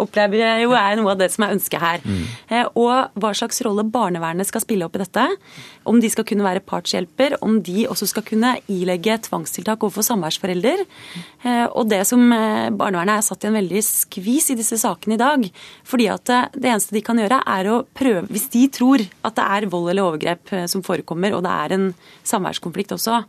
N: opplever jeg jo er noe av det som er ønsket her. Mm. Eh, og hva slags rolle barnevernet skal spille opp i dette. Om de skal kunne være partshjelper, om de også skal kunne ilegge tvangstiltak overfor samværsforelder. Eh, og det som eh, barnevernet er satt i en veldig skvis i disse sakene i dag. fordi at det eneste de kan gjøre, er å prøve Hvis de tror at det er vold eller overgrep som forekommer, og det er en samværskonflikt også,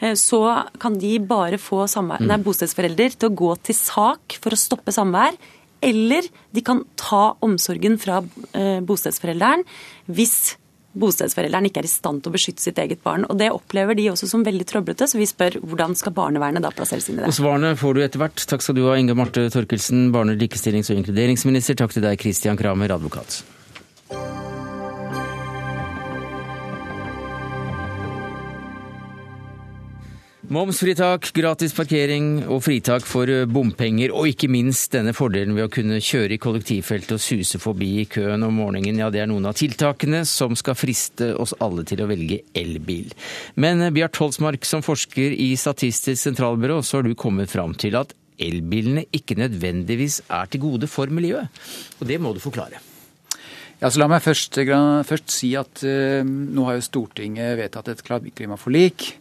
N: eh, så kan de bare få samvær, nei, mm. bostedsforelder til å gå til sak for å stoppe samvær. Eller de kan ta omsorgen fra eh, bostedsforelderen hvis bostedsforelderen ikke er i stand til å beskytte sitt eget barn. Og Det opplever de også som veldig trøblete, så vi spør hvordan skal barnevernet da plasseres inn i det.
A: Og Svarene får du etter hvert. Takk skal du ha, Inge Marte Torkelsen, barne-, likestillings- og inkluderingsminister. Takk til deg, Christian Kramer, advokat. Momsfritak, gratis parkering og fritak for eh, bompenger, og ikke minst denne fordelen ved å kunne kjøre i kollektivfeltet og suse forbi i køen om morgenen, ja det er noen av tiltakene som skal friste oss alle til å velge elbil. Men eh, Bjart Holsmark, som forsker i Statistisk sentralbyrå, så har du kommet fram til at elbilene ikke nødvendigvis er til gode for miljøet. Og det må du forklare.
P: Ja, så La meg først, først si at uh, nå har jo Stortinget vedtatt et klimaforlik.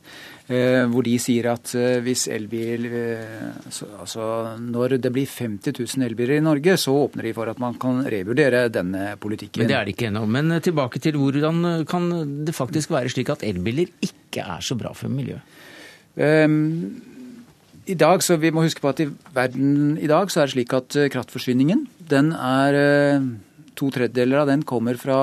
P: Eh, hvor de sier at eh, hvis elbil eh, Altså når det blir 50 000 elbiler i Norge, så åpner de for at man kan revurdere denne politikken.
A: Men det er det ikke ennå. Men tilbake til hvordan kan det faktisk være slik at elbiler ikke er så bra for miljøet? Um,
P: i dag, så Vi må huske på at i verden i dag så er det slik at kraftforsyningen den er To tredjedeler av den kommer fra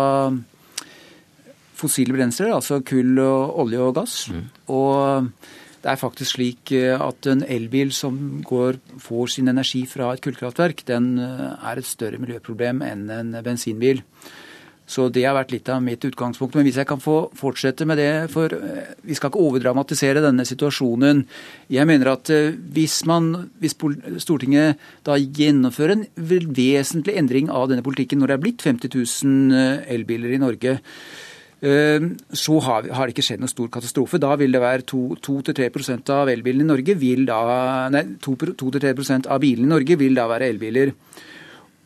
P: fossile brensler, altså kull, og olje og gass. Mm. Og det er faktisk slik eh, at en elbil som går, får sin energi fra et kullkraftverk, den eh, er et større miljøproblem enn en bensinbil. Så det har vært litt av mitt utgangspunkt. Men hvis jeg kan få fortsette med det, for eh, vi skal ikke overdramatisere denne situasjonen. Jeg mener at hvis, man, hvis Stortinget da gjennomfører en vesentlig endring av denne politikken når det er blitt 50 000 elbiler i Norge, så har, det ikke skjedd noen stor katastrofe. Da vil det være 2-3% av elbilene i Norge vil da, nei, 2-3% av bilene i Norge vil da være elbiler.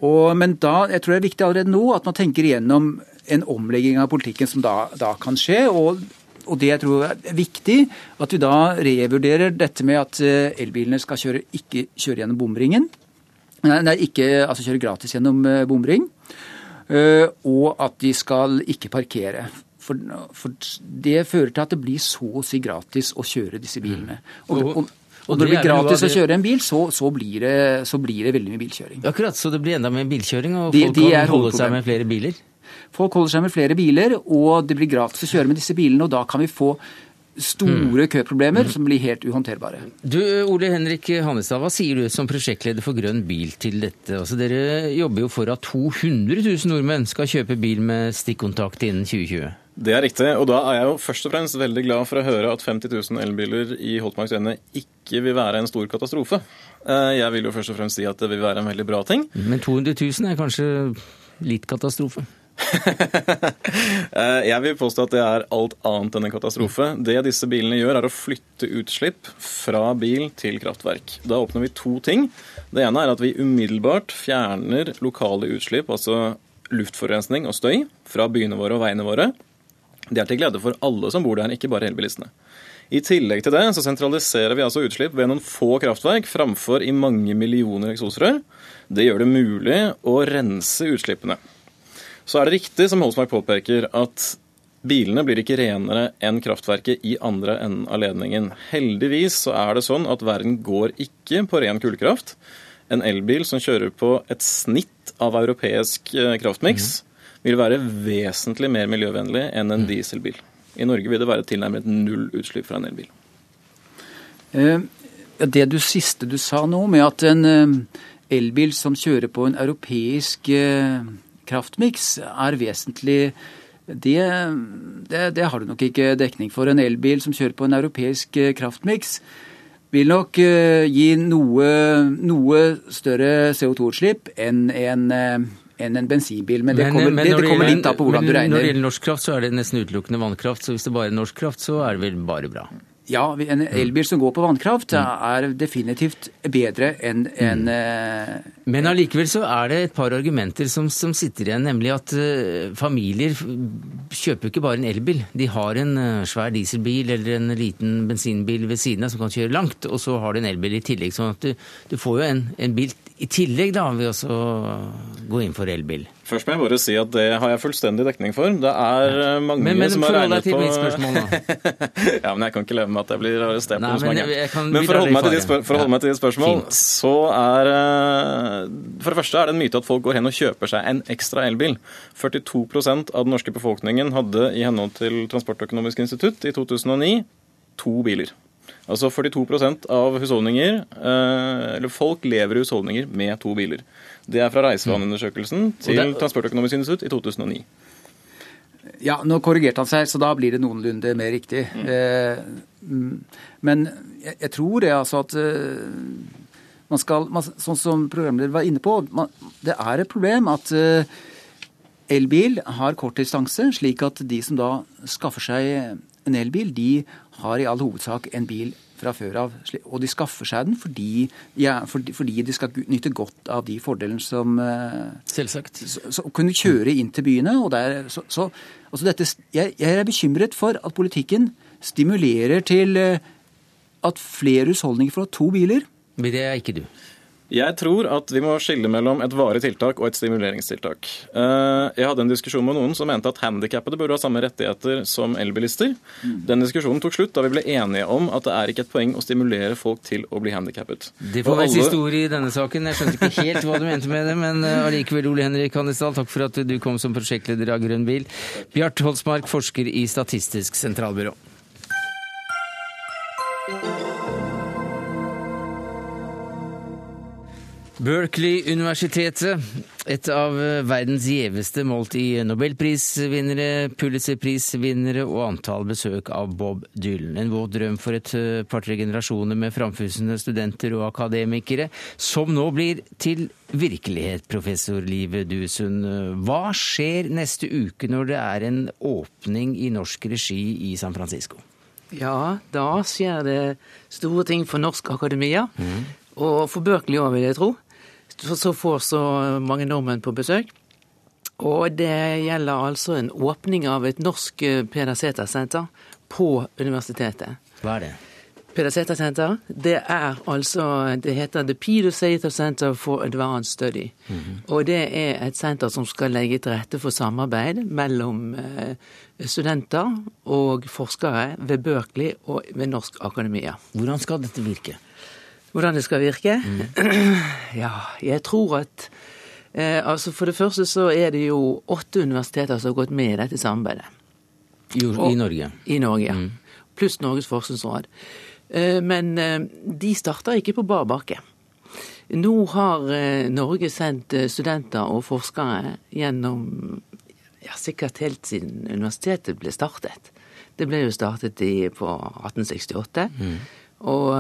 P: Og, men da, jeg tror det er viktig allerede nå at man tenker igjennom en omlegging av politikken som da, da kan skje. og og det jeg tror er viktig, at vi da revurderer dette med at eh, elbilene skal kjøre, ikke kjøre gjennom bomringen. Nei, ikke altså kjøre gratis gjennom eh, bomring. Eh, og at de skal ikke parkere. For, for, det fører til at det blir så å si gratis å kjøre disse bilene. Mm. Og, og, og når det blir gratis å kjøre en bil, så, så, blir det, så, blir det, veldig mye bilkjøring.
A: Akkurat, Så det blir enda mer bilkjøring, og folk de, de kan holde seg med flere biler?
P: Folk holder seg med flere biler, og det blir gratis å kjøre med disse bilene. og da kan vi få store køproblemer som blir helt uhåndterbare.
A: Du, Ole Henrik Hannestad, hva sier du som prosjektleder for Grønn bil til dette? Altså, dere jobber jo for at 200 000 nordmenn skal kjøpe bil med stikkontakt innen 2020.
J: Det er riktig, og da er jeg jo først og fremst veldig glad for å høre at 50 000 elbiler i Holtmarks Ende ikke vil være en stor katastrofe. Eh, jeg vil jo først og fremst si at det vil være en veldig bra ting.
A: Men 200 000 er kanskje litt katastrofe?
J: Eh, jeg vil påstå at det er alt annet enn en katastrofe. Det disse bilene gjør, er å flytte utslipp fra bil til kraftverk. Da oppnår vi to ting. Det ene er at vi umiddelbart fjerner lokale utslipp, altså luftforurensning og støy, fra byene våre og veiene våre. Det er til glede for alle som bor der, ikke bare elbilistene. I tillegg til det så sentraliserer vi altså utslipp ved noen få kraftverk framfor i mange millioner eksosrør. Det gjør det mulig å rense utslippene. Så er det riktig, som Holsmark påpeker, at bilene blir ikke renere enn kraftverket i andre enden av ledningen. Heldigvis så er det sånn at verden går ikke på ren kullkraft. En elbil som kjører på et snitt av europeisk eh, kraftmiks, vil være vesentlig mer miljøvennlig enn en dieselbil. I Norge vil det være tilnærmet null utslipp fra en elbil.
P: Eh, det du siste du sa nå, med at en eh, elbil som kjører på en europeisk eh, kraftmiks, er vesentlig det, det, det, har du nok ikke dekning for. En elbil som kjører på en europeisk kraftmiks, vil nok gi noe, noe større CO2-utslipp enn en enn en bensinbil. Men, det kommer, men, det, det kommer litt av på hvordan du regner.
A: Når det gjelder norsk kraft, så er det nesten utelukkende vannkraft. Så hvis det bare er norsk kraft, så er det vel bare bra.
P: Ja, en elbil som går på vannkraft mm. er definitivt bedre enn en, mm.
A: uh, Men allikevel så er det et par argumenter som, som sitter igjen, nemlig at uh, familier kjøper ikke bare en elbil. De har en uh, svær dieselbil eller en liten bensinbil ved siden av som kan kjøre langt, og så har de en elbil i tillegg. sånn at du, du får jo en, en bil i tillegg da vil vi også gå inn for elbil?
J: Først må jeg bare si at det har jeg fullstendig dekning for. Det er eh, mange men, men, som har regnet på Men
A: forhold deg til mitt spørsmål nå.
J: ja, men jeg kan ikke leve med at jeg blir arrestert på så mange. Men for å holde meg til ditt spør ja. spørsmål, Fint. så er eh, For det første er det en myte at folk går hen og kjøper seg en ekstra elbil. 42% av den norske befolkningen hadde i henhold til Transportøkonomisk institutt i 2009 to biler. Altså 42% av husholdninger, eh, eller folk lever i husholdninger med to biler. Det er fra reisevaneundersøkelsen til Transportøkonomisk institutt i 2009.
P: Ja, nå korrigerte han seg, så da blir det noenlunde mer riktig. Mm. Eh, mm, men jeg, tror det altså at uh, man skal, sånn som programleder var inne på, det er et problem at elbil har kort distanse, slik at de som da skaffer seg en elbil, de har i all hovedsak en bil fra før av. Og de skaffer seg den fordi, ja, fordi, fordi de skal nyte godt av de fordelene som
A: eh, Selvsagt.
P: Så, så, kunne kjøre inn til byene. og der, så, så altså dette, jeg, jeg, er bekymret for at politikken stimulerer til eh, at flere husholdninger får to biler.
A: Men det er ikke du.
J: Jeg tror at vi må skille mellom et varig tiltak og et stimuleringstiltak. Eh, jeg hadde en diskusjon med noen som mente at handikappede burde ha samme rettigheter som elbilister. Den diskusjonen tok slutt da vi ble enige om at det er ikke et poeng å stimulere folk til å bli handikappet.
A: Det får være alle... siste ord i denne saken. Jeg skjønte ikke helt hva du mente med det, men eh, allikevel, Ole Henrik Hannesdal, takk for at du kom som prosjektleder av Grønn bil. Bjart Holsmark, forsker i Statistisk sentralbyrå. Berkeley-universitetet, et av verdens gjeveste målt i nobelprisvinnere, Pulitzerprisvinnere og antall besøk av Bob Dylan. En våt drøm for et eh, par-tre generasjoner med framfusende studenter og akademikere, som nå blir til virkelighet, professor Live Dusund. Hva skjer neste uke når det er en åpning i norsk regi i San Francisco?
Q: Ja, da skjer det store ting for norsk akademia. Mm. Og for Berkeley òg, vil jeg tro så får så mange nordmenn på besøk. Og det gjelder altså en åpning av et norsk eh, Peder Sæther-senter på universitetet.
A: Hva er det?
Q: Peder Sæther-senter, det er altså Det heter The Peter Sæther Center for Advanced Study. Mm -hmm. Og det er et senter som skal legge til rette for samarbeid mellom eh, studenter og forskere ved Berkeley og ved Norsk Akademia.
A: Hvordan skal dette virke?
Q: Hvordan det skal virke? Mm. Ja, jeg tror at eh, altså For det første så er det jo åtte universiteter som har gått med i dette samarbeidet.
A: I, i Norge?
Q: I Norge, ja. Mm. pluss Norges forskningsråd. Eh, men eh, de starter ikke på bar bakke. Nå har Norge sendt studenter og forskere gjennom ja, sikkert helt siden universitetet ble startet. Det ble jo startet i, på 1868. Mm. Og,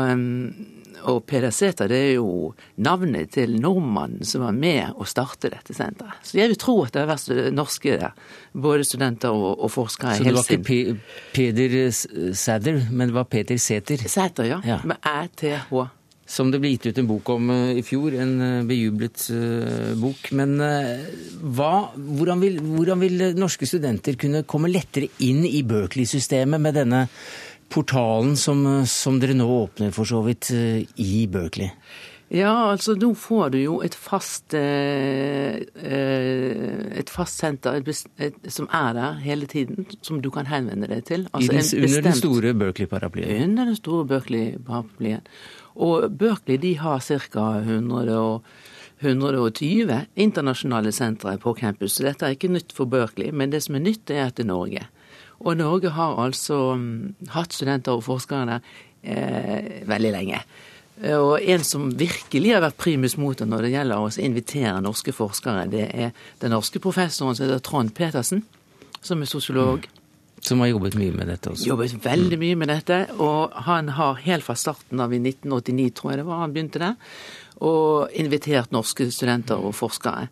Q: og Peder Sæther det er jo navnet til nordmannen som var med å starte dette senteret. Så jeg vil tro at det har vært norske der, både studenter og, og forskere.
A: Så det var ikke Peder Sæther, men det var Peter Sæther?
Q: Sæther, ja. ja. Med æ-t-h.
A: Som det ble gitt ut en bok om uh, i fjor, en uh, bejublet uh, bok. Men hva, hvordan, vil, hvordan vil norske studenter kunne komme lettere inn i Berkeley-systemet med denne portalen som, som, dere nå åpner for så vidt eh, i Berkeley?
Q: Ja, altså nå får du jo et fast, eh, eh, et fast senter som er der hele tiden, som du kan henvende deg til.
A: Altså den, bestemt, under den store Berkeley-paraplyen?
Q: Under den store Berkeley-paraplyen. Og Berkeley de har ca. 120 internasjonale sentre på campus. Så dette er ikke nytt for Berkeley, men det som er nytt, er at det er Norge. Og Norge har altså mm, hatt studenter og forskere der eh, veldig lenge. Og en som virkelig har vært primus motor når det gjelder å invitere norske forskere, det er den norske professoren som heter Trond Petersen, som er sosiolog. Mm.
A: Som har jobbet mye med dette også?
Q: Jobbet veldig mye med dette. Og han har helt fra starten av i 1989, tror jeg det var, han begynte der, og invitert norske studenter og forskere.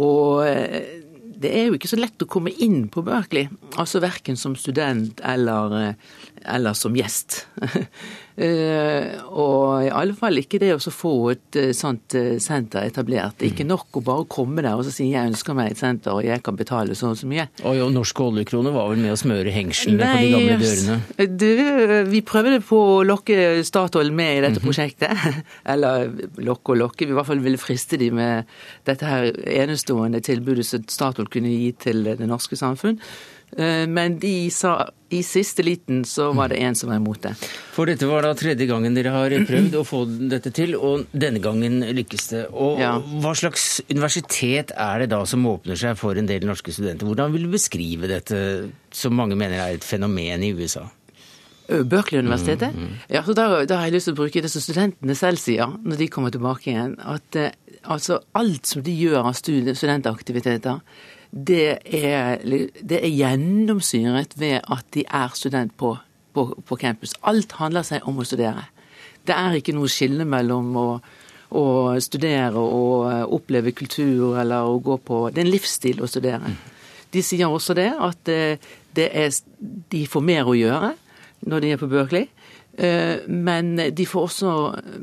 Q: Og eh, det er jo ikke så lett å komme inn på Berkeley, altså verken som student eller, eh, eller som gjest. Eh, og i alle fall ikke det å få et eh, sånt senter etablert. Er ikke nok å bare komme der og så si jeg ønsker meg et senter og jeg kan betale så og så mye.
A: Og jo, norske oljekroner var vel med å smøre hengslene på de gamle dørene?
Q: Du, vi prøvde på å lokke Statoil med i dette mhm. prosjektet. Eller lokke og lokke, vi i hvert fall ville friste de med dette her enestående tilbudet som Statoil kunne gi til det norske samfunn. Eh, men de sa i siste liten så var det en som var imot det.
A: For dette var da tredje gangen dere har prøvd å få dette til, og denne gangen lykkes det. Og ja. hva slags universitet er det da som åpner seg for en del norske studenter? Hvordan vil du beskrive dette, som mange mener er et fenomen i USA?
Q: Berkeley-universitetet? Mm, mm. Ja, så da, da, har jeg lyst til å bruke det som studentene selv sier når de kommer tilbake igjen. At eh, altså alt som de gjør av studentaktiviteter, det er, det er gjennomsyret ved at de er student på, på, på, campus. Alt handler seg om å studere. Det er ikke noe skille mellom å, å studere og oppleve kultur eller å gå på Det er en livsstil å studere. De sier også det, at eh, det er, de får mer å gjøre når de er på Berkeley. Eh, men de får også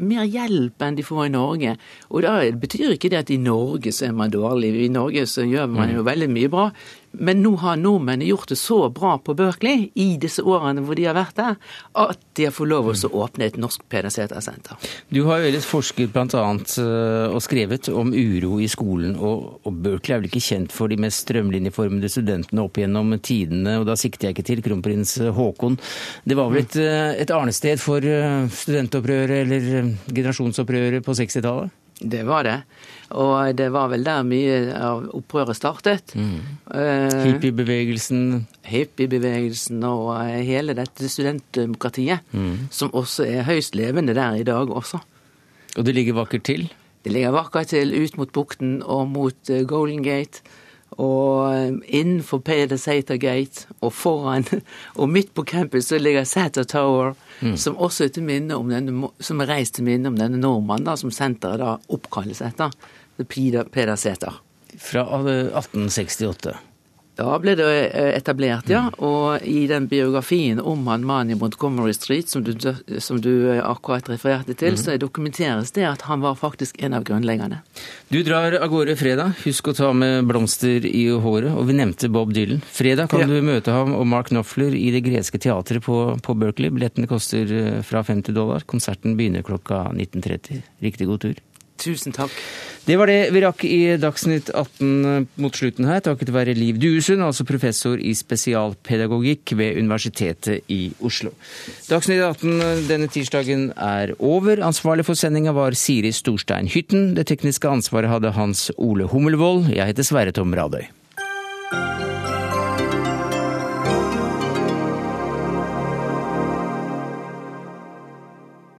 Q: mer hjelp enn de får i Norge. Og det betyr ikke det at i Norge så er man dårlig. I Norge så gjør man mm. jo veldig mye bra. Men nå har nordmennene gjort det så bra på Berkeley i disse årene hvor de har vært der, at de har fått lov til å åpne et norsk Peder-Sæther-senter.
A: Du har jo ellers forsket bl.a. Eh, og skrevet om uro i skolen, og, og Berkeley er vel ikke kjent for de mest strømlinjeformede studentene opp gjennom tidene, og da sikter jeg ikke til kronprins Haakon. Det var vel et, eh, et arnested for eh, studentopprøret eller generasjonsopprøret på 60-tallet?
Q: Det var det. Og det var vel der mye av opprøret startet. Mm.
A: Uh, Hippiebevegelsen.
Q: Hippiebevegelsen og uh, hele dette studentdemokratiet, mm. som også er høyst levende der i dag også.
A: Og det ligger vakkert til?
Q: Det ligger vakkert til ut mot bukten og mot uh, Golden Gate. Og innenfor Peder Sater Gate og foran og midt på campus så ligger Sater Tower mm. som også er til minne om denne, som er reist til minne om denne nordmannen som senteret da oppkalles etter. Peder, Peder Sæther.
A: Fra 1868?
Q: Da ble det eh, etablert, ja. Og i den biografien om han mannen i Montgomery Street, som du, som du eh, akkurat refererte til, mm. så dokumenteres det at han var faktisk en av grunnleggerne.
A: Du drar av gårde fredag. Husk å ta med blomster i håret. Og vi nevnte Bob Dylan. Fredag kan ja. du møte ham og Mark Knopfler i det greske teatret på, på Berkeley. Billettene koster eh, fra 50 dollar. Konserten begynner klokka 19.30. Riktig god tur.
Q: Tusen takk.
A: Det var det vi rakk i Dagsnytt 18 mot slutten her, takket være Liv Duesund, altså professor i spesialpedagogikk ved Universitetet i Oslo. Dagsnytt 18 denne tirsdagen er over. Ansvarlig for sendinga var Siri Storstein Hytten. Det tekniske ansvaret hadde Hans Ole Hummelvold. Jeg heter Sverre Tom Radøy.